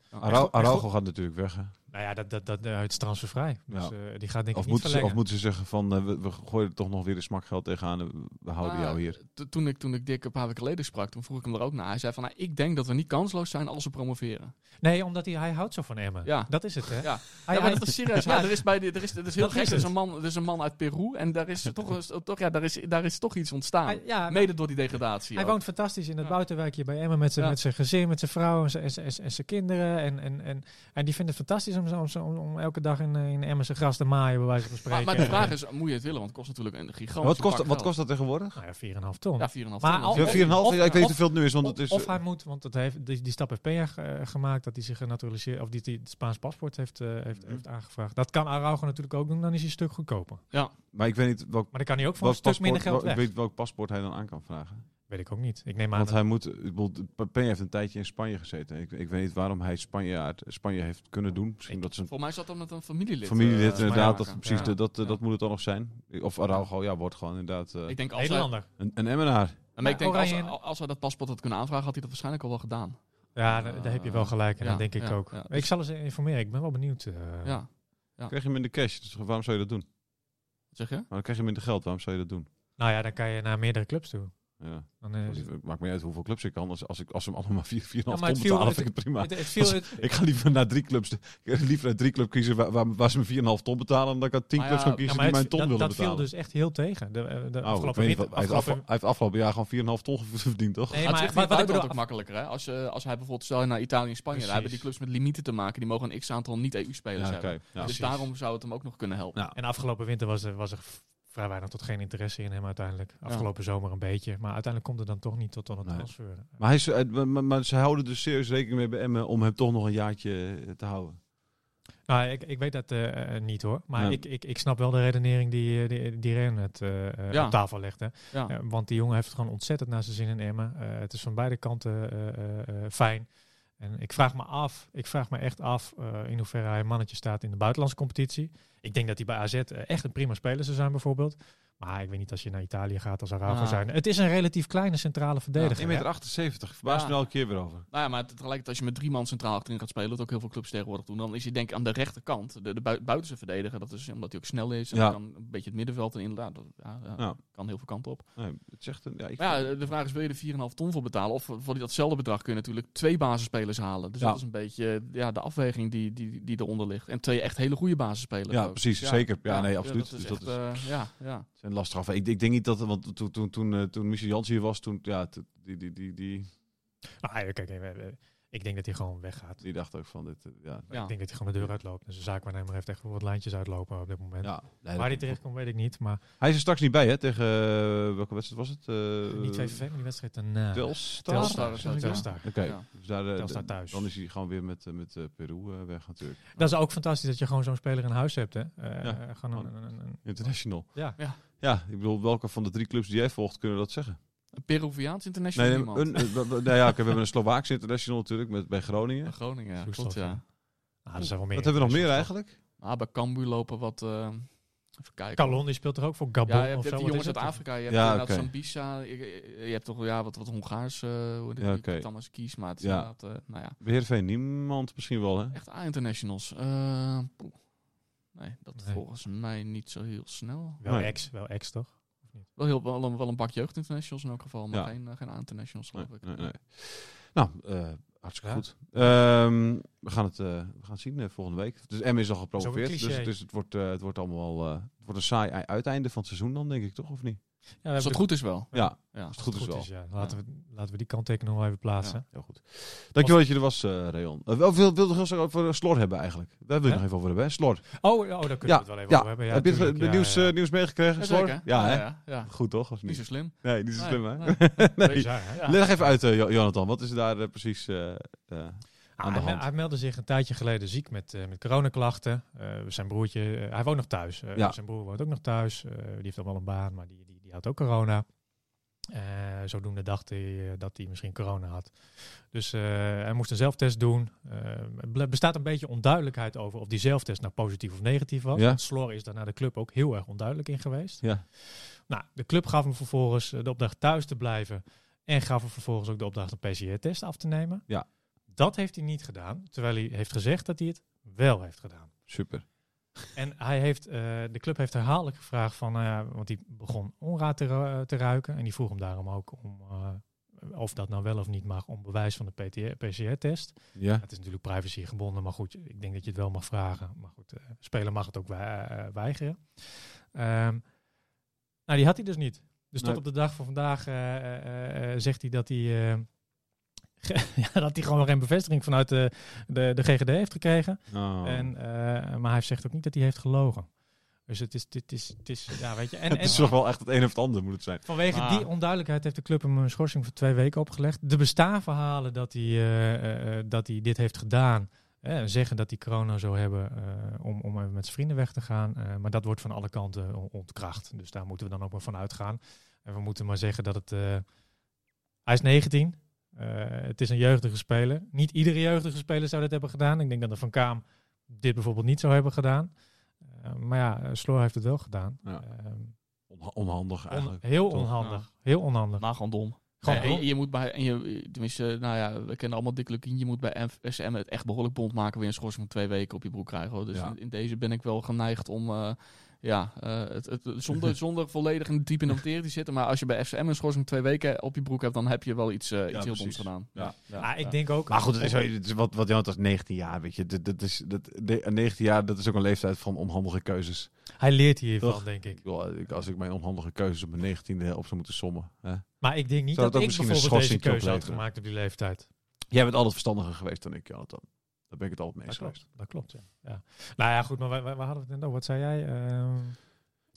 Araujo gaat natuurlijk weg. Hè? Nou ja, dat, dat, dat, eh, het is transfervrij. Dus Ja. eh, die gaat denk ik Of niet moeten, ze, of moeten ze zeggen van eh, we, we gooien er toch nog weer een smakgeld tegenaan en we houden Maar jou hier. Toen ik, toen ik Dick een paar weken geleden sprak, toen vroeg ik hem er ook naar. Hij zei van, nou, ik denk dat we niet kansloos zijn als we promoveren. Nee, omdat hij, hij houdt zo van Emmen. Ja. Dat is het, hè? Ja, Hij, ja maar hij- dat is serieus. Ja. Er is bij die, er is, het is heel Dat gek. is Er is, een man, er is een man uit Peru en daar is (laughs) toch, een- toch, ja, daar is, daar is toch iets ontstaan. hij- ja, Mede door die degradatie. hij ook. woont fantastisch in het Ja. buitenwijkje bij Emmen met zijn Ja. met zijn gezin, met zijn vrouw en zijn, en zijn, en zijn kinderen. En, en, en, en die vindt het fantastisch om, zo- om, om, om elke dag in, eh, in Emmen zijn gras te maaien, bij wijze van maar, spreken. maar de vraag is, moet je het willen? Want het kost natuurlijk een gigantisch wat kost, wat kost dat tegenwoordig? Nou ja, 4,5 ton. Ja, 4,5 Maar ton. al- Ja, of- 4,5? of- Ja, ik weet niet of- hoeveel het nu is, want het is... of hij moet, want het heeft, die, die stap heeft Peña eh, gemaakt, dat hij zich genaturaliseerd, of die, die het Spaans paspoort heeft, eh, heeft, heeft aangevraagd. Dat kan Araujo natuurlijk ook doen, dan is hij een stuk goedkoper. maar ik weet niet welk, Maar dan kan hij ook voor een stuk minder geld weg. ik weet welk paspoort hij dan aan kan vragen. Weet ik ook niet. Ik neem aan Want dat- hij moet, ik bedoel, Pen heeft een tijdje in Spanje gezeten. Ik, ik weet niet waarom hij Spanje, uit Spanje heeft kunnen doen. Misschien dat zijn Voor mij zat dat met een familielid. familielid eh, inderdaad, dat, precies, Ja. dat, dat, Ja. dat moet het dan nog zijn. Of Araujo, ja, wordt gewoon inderdaad eh, Ik denk als hij, een, een Emmenaar. maar ik denk als, als hij dat paspoort had kunnen aanvragen, had hij dat waarschijnlijk al wel gedaan. Ja, daar, daar heb je wel gelijk. En Ja, dat denk ik ook. ja. Ik zal eens informeren. Ik ben wel benieuwd. eh. Ja. Ja. Krijg je hem in de cash, dus waarom zou je dat doen? Wat zeg je? Maar dan krijg je hem in de geld, waarom zou je dat doen? Nou ja, dan kan je naar meerdere clubs toe. Ja. Dan, eh, Het maakt me niet uit hoeveel clubs ik kan. Als, als, ik, als ze hem allemaal 4,5 4, Ja, maar ton het viel- betalen, het- vind ik het prima. het, het viel, het, Ik ga liever naar drie clubs, (laughs) liever naar drie clubs kiezen waar, waar, waar ze me 4,5 ton betalen, dan dat ik aan tien Maar clubs ja, kan ja, kiezen maar die mijn ton dat, willen dat viel betalen. dus echt heel tegen. De, eh, de Oh, ik afgelopen niet hij, heeft afgelopen- afge- hij heeft afgelopen jaar gewoon 4,5 ton (laughs) verdiend, toch? Nee, maar maar wat- bedoel- ook makkelijker. Hè? Als, je, als hij bijvoorbeeld, stel je naar Italië en Spanje, dan hebben die clubs met limieten te maken. Die mogen een x-aantal niet-EU-spelers Ja, hebben. Ja. dus daarom zou het hem ook nog kunnen helpen. Ja. En afgelopen winter was er, er vrij weinig tot geen interesse in hem uiteindelijk. Afgelopen zomer een beetje. Maar uiteindelijk komt het dan toch niet tot, tot een Nee. transfer. Maar, hij is, eh, maar, maar- maar ze houden dus serieus rekening mee bij Emmen om hem toch nog een jaartje eh, te houden. Nou, ik, ik weet dat eh, niet hoor. Maar ik, ik, ik snap wel de redenering die, die, die Ren het Ja. op tafel legde. Ja. Want die jongen heeft het gewoon ontzettend naar zijn zin in Emmen. Het is van beide kanten fijn. En ik vraag me af, ik vraag me echt af in hoeverre hij een mannetje staat in de buitenlandse competitie. Ik denk dat hij bij AZ eh, echt een prima speler zou zijn bijvoorbeeld. Maar ik weet niet als je naar Italië gaat als Araujo Ah. zijn. Het is een relatief kleine centrale verdediger. 1,78 hè? meter, 78, verbaast Ja. me elke keer weer over. Nou ja, maar tegelijkertijd als je met drie man centraal achterin gaat spelen, wat ook heel veel clubs tegenwoordig doen, dan is hij denk ik aan de rechterkant, de, de bui- buitenste verdediger, dat is omdat hij ook snel is en Ja. dan een beetje het middenveld en inderdaad, dat, ja, ja, Ja. kan heel veel kanten op. Nee, het zegt een, ja, ik Maar ja, de vraag is, wil je er 4,5 ton voor betalen? Of voor datzelfde bedrag kun je natuurlijk twee basisspelers halen. Dus Ja. dat is een beetje ja, de afweging die, die, die eronder ligt. En twee echt hele goede basisspelers Ja, ook. precies, zeker. Ja, nee, absoluut. dat is Dus dat echt, eh, ja, ja. Zijn lastig af. Ik, ik denk niet dat, want toen, toen, toen, eh, toen Michel Jans hier was, toen, ja, die, die, die, die, ja, kijk, eh, eh, ik denk dat hij gewoon weggaat. die dacht ook van dit, eh, ja. Ja. Ik denk dat hij gewoon de deur uitloopt. Dus de zaakwaarnemer heeft echt wel wat lijntjes uitlopen op dit moment. ja nee, Waar hij terecht komt, weet ik niet. Maar Hij is er straks niet bij, hè? Tegen eh, welke wedstrijd was het? Eh, niet VVV, maar die wedstrijd daarna. Telstar. Telstar ja. Telstar. Oké, Ja. dus daar, eh, Telstar thuis. dan is hij gewoon weer met, met Peru weg natuurlijk. Dat is ook fantastisch dat je gewoon zo'n speler in huis hebt. Hè? Ja. gewoon een, een, een- een- International. ja. Ja, ik bedoel, welke van de drie clubs die jij volgt kunnen dat zeggen? Een Peruviaans international Nee, iemand. een, een- nou ja, oké, we hebben een Slovaakse international natuurlijk met, bij Groningen. Groningen, ja. Klopt, ja. Ah, er zijn wel meer Wat hebben we nog meer internationals, eigenlijk? Ah, bij Cambuur lopen wat... eh, even kijken. Calon die speelt er ook voor Gabon Ja, je hebt, of je zo. hebt die jongens uit? Afrika. Je hebt Ja, inderdaad oké. Sambisa. Je, je hebt toch ja, wat, wat Hongaars, eh hoe Ja. Thomas Kies. Maar het is Ja. inderdaad, eh, nou ja, Beheerveen niemand misschien wel, hè? echt A-internationals. Eh, poeh. nee, dat Nee. volgens mij niet zo heel snel. Wel Nee. ex, wel ex toch? Wel, heel, wel, een, wel een bak jeugdinternationals in elk geval, maar Ja. geen, eh, geen A-internationals Nee, geloof ik. nee, nee. Nou, eh, hartstikke Ja. goed. Ehm, we, gaan het, eh, we gaan het zien volgende week. Dus M is al gepromoveerd. Dus, dus het, wordt, het wordt allemaal wel, eh, het wordt een saai ei- uiteinde van het seizoen dan, denk ik toch, of niet? Ja, we Als het goed is wel. Ja, Ja. als het goed is wel. ja. Laten, We, laten we die kanttekening nog even plaatsen. Heel goed. Dankjewel dat je er was, eh Reon. Uh, wel wil, wilde graag over Slor hebben eigenlijk. Daar wil ik nog even over hebben. hè? Slor. Oh, oh, daar kunnen Ja, we het wel even ja. over hebben. Ja, Heb je het de nieuws, ja. eh, nieuws meegekregen, Slor? Jazeker. Ja, hè? ja, ja. Goed toch? Of Niet zo niet? slim. Nee, niet zo Nee, slim, hè? nee. (laughs) Leg even uit, eh, Jo- Jonathan. Wat is daar eh, precies eh, eh, aan Ah, de hij, hand? hij meldde zich een tijdje geleden ziek met, eh met coronaklachten. Eh, zijn broertje, eh, hij woont nog thuis. Eh, Ja. Zijn broer woont ook nog thuis. Eh, die heeft al wel een baan, maar die had ook corona. Eh, zodoende dacht hij eh, dat hij misschien corona had. Dus eh, hij moest een zelftest doen. Er ble- bestaat een beetje onduidelijkheid over of die zelftest nou positief of negatief was. Ja. Slor is daar naar de club ook heel erg onduidelijk in geweest. Ja. Nou, de club gaf hem vervolgens de opdracht thuis te blijven. En gaf hem vervolgens ook de opdracht een PCR-test af te nemen. Ja. Dat heeft hij niet gedaan. Terwijl hij heeft gezegd dat hij het wel heeft gedaan. Super. En hij heeft, eh, de club heeft herhaaldelijk gevraagd van, nou want hij begon onraad te, te ruiken. En die vroeg hem daarom ook om, eh, of dat nou wel of niet mag, om bewijs van de PCR-test. Ja. Het is natuurlijk privacy gebonden, maar goed, ik denk dat je het wel mag vragen. Maar goed, eh speler mag het ook weigeren. Ehm, nou, die had hij dus niet. Dus tot op de dag van vandaag zegt hij dat hij, (laughs) ja, dat hij gewoon geen bevestiging vanuit de, de, de GGD heeft gekregen. Oh. En, eh, maar hij zegt ook niet dat hij heeft gelogen. Dus het is, dit is, het is, ja, weet je. En, (laughs) het en is toch wel echt het een of het ander moet het zijn. vanwege Ah. die onduidelijkheid heeft de club hem een schorsing voor twee weken opgelegd. Er bestaan verhalen dat hij, eh, eh, dat hij dit heeft gedaan. Eh, zeggen dat hij corona zou hebben om, om even met zijn vrienden weg te gaan. Maar dat wordt van alle kanten on- ontkracht. Dus daar moeten we dan ook maar van uitgaan. En we moeten maar zeggen dat het... hij is 19. Eh, het is een jeugdige speler. Niet iedere jeugdige speler zou dit hebben gedaan. Ik denk dat de Van Kaam dit bijvoorbeeld niet zou hebben gedaan. Eh, maar ja, eh, Sloor heeft het wel gedaan. Ja. Ehm, Onha- onhandig on- eigenlijk. heel onhandig. Heel onhandig. Maar gewoon dom. En je moet bij, en je, tenminste, nou ja, we kennen allemaal Dick Lukien. Je moet bij FSM het echt behoorlijk bond maken. Weer een schorsing van twee weken op je broek krijgen. Hoor. Dus Ja. in, in deze ben ik wel geneigd om, eh, ja, eh, het, het, zonder, (laughs) zonder volledig in diep in de materie te zitten. Maar als je bij FSM een schorsing twee weken op je broek hebt, dan heb je wel iets, eh, iets heel doms gedaan. Ja. Ja, Ah, ik denk ook. Maar goed, het is, het is wat, wat Jonathan is 19 jaar, weet je. Dat, dat is, dat, de- 19 jaar, dat is ook een leeftijd van onhandige keuzes. Hij leert hiervan, Toch? denk ik. Als ik mijn onhandige keuzes op mijn 19e op zou moeten sommen. Hè? Maar ik denk niet Zou dat ik misschien een bijvoorbeeld deze schorsing keuze had gemaakt op die leeftijd. Jij bent altijd verstandiger geweest dan ik, Jonathan. Daar ben ik het altijd mee Dat eens klopt, geweest. dat klopt, ja. ja. Nou ja, goed, maar waar, hadden we het net over? Wat zei jij? Ehm,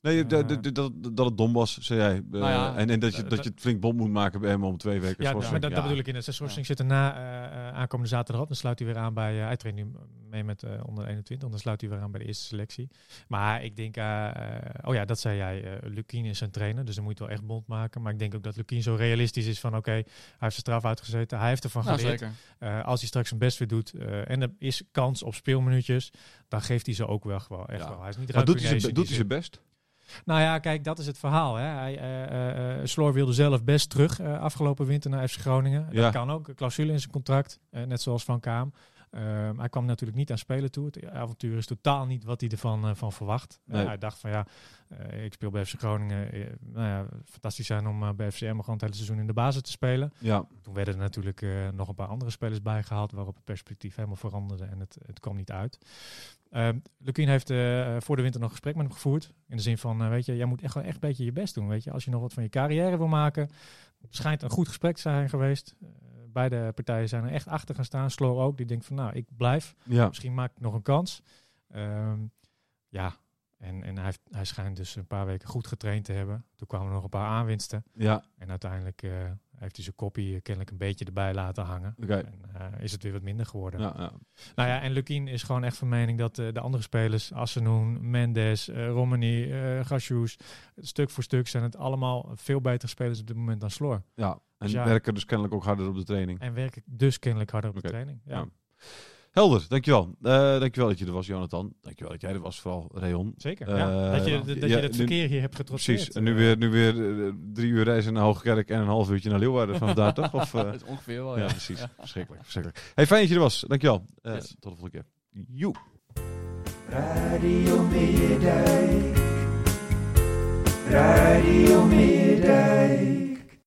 Nee, dat, dat, dat, dat het dom was, zei jij. Eh, Nou ja, en, en dat, je, dat je het flink bond moet maken bij hem om twee weken ja, schorsing. maar dat, bedoel ik in. De schorsing zit er na eh, eh, aankomende zaterdag op. Dan sluit hij weer aan bij... eh, hij traint nu mee met eh, onder 21. Dan sluit hij weer aan bij de eerste selectie. Maar ik denk... eh, eh, oh ja, dat zei jij. Lukien is zijn trainer. Dus dan moet je wel echt bond maken. Maar ik denk ook dat Lukien zo realistisch is van... Oké, hij heeft zijn straf uitgezeten. Hij heeft ervan Nou, geleerd. zeker. Eh, als hij straks zijn best weer doet eh, en er is kans op speelminuutjes, dan geeft hij ze ook wel gewoon echt Ja. wel. Hij is niet Maar doet hij, zijn, doet hij zin. zijn best? Nou ja, kijk, dat is het verhaal. Hè. Hij, eh, eh, eh, Sloor wilde zelf best terug afgelopen winter naar FC Groningen. Ja. Dat kan ook, een clausule in zijn contract, net zoals Van Kaam. Ehm, hij kwam natuurlijk niet aan spelen toe. Het avontuur is totaal niet wat hij ervan eh, van verwacht. Eh, Nee. hij dacht van ja, eh, ik speel bij FC Groningen. nou ja, fantastisch zijn om bij FCM gewoon het hele seizoen in de basis te spelen. Ja. Toen werden er natuurlijk nog een paar andere spelers bijgehaald, waarop het perspectief helemaal veranderde en het, het kwam niet uit. Uh, Lukien heeft voor de winter nog gesprek met hem gevoerd. In de zin van, weet je, jij moet echt wel echt een beetje je best doen. Weet je, als je nog wat van je carrière wil maken. Het schijnt een goed gesprek te zijn geweest. Beide partijen zijn er echt achter gaan staan. Sloor ook, die denkt van, nou, ik blijf. Ja. Misschien maak ik nog een kans. Ehm, ja, en, en hij, heeft, hij schijnt dus een paar weken goed getraind te hebben. Toen kwamen er nog een paar aanwinsten. Ja. En uiteindelijk eh, heeft hij zijn kopie eh, kennelijk een beetje erbij laten hangen. En eh, is het weer wat minder geworden. Ja, ja. Nou ja, en Lukien is gewoon echt van mening dat de andere spelers, Assenoen, Mendes, Romani, eh Gasjoes, stuk voor stuk zijn het allemaal veel betere spelers op dit moment dan Sloor. ja. En Dus ja. werken dus kennelijk ook harder op de training. En werken dus kennelijk harder op de training. Ja. Ja. Helder, dankjewel. Eh dankjewel dat je er was, Jonathan. Dankjewel dat jij er was, vooral Rayon. Zeker. ja. Eh, Dat je, dat ja, je het nu- verkeer hier hebt getrotseerd. Precies. En nu weer, nu weer eh, drie uur reizen naar Hoogkerk en een half uurtje naar Leeuwarden vanaf daar, toch? Of, eh, (laughs) Dat is ongeveer wel, ja, ja. precies. Verschrikkelijk, verschrikkelijk. Hey, fijn dat je er was. Dankjewel. Eh Yes. Tot de volgende keer. Joe. Radio Meerdijk. Radio Meerdijk.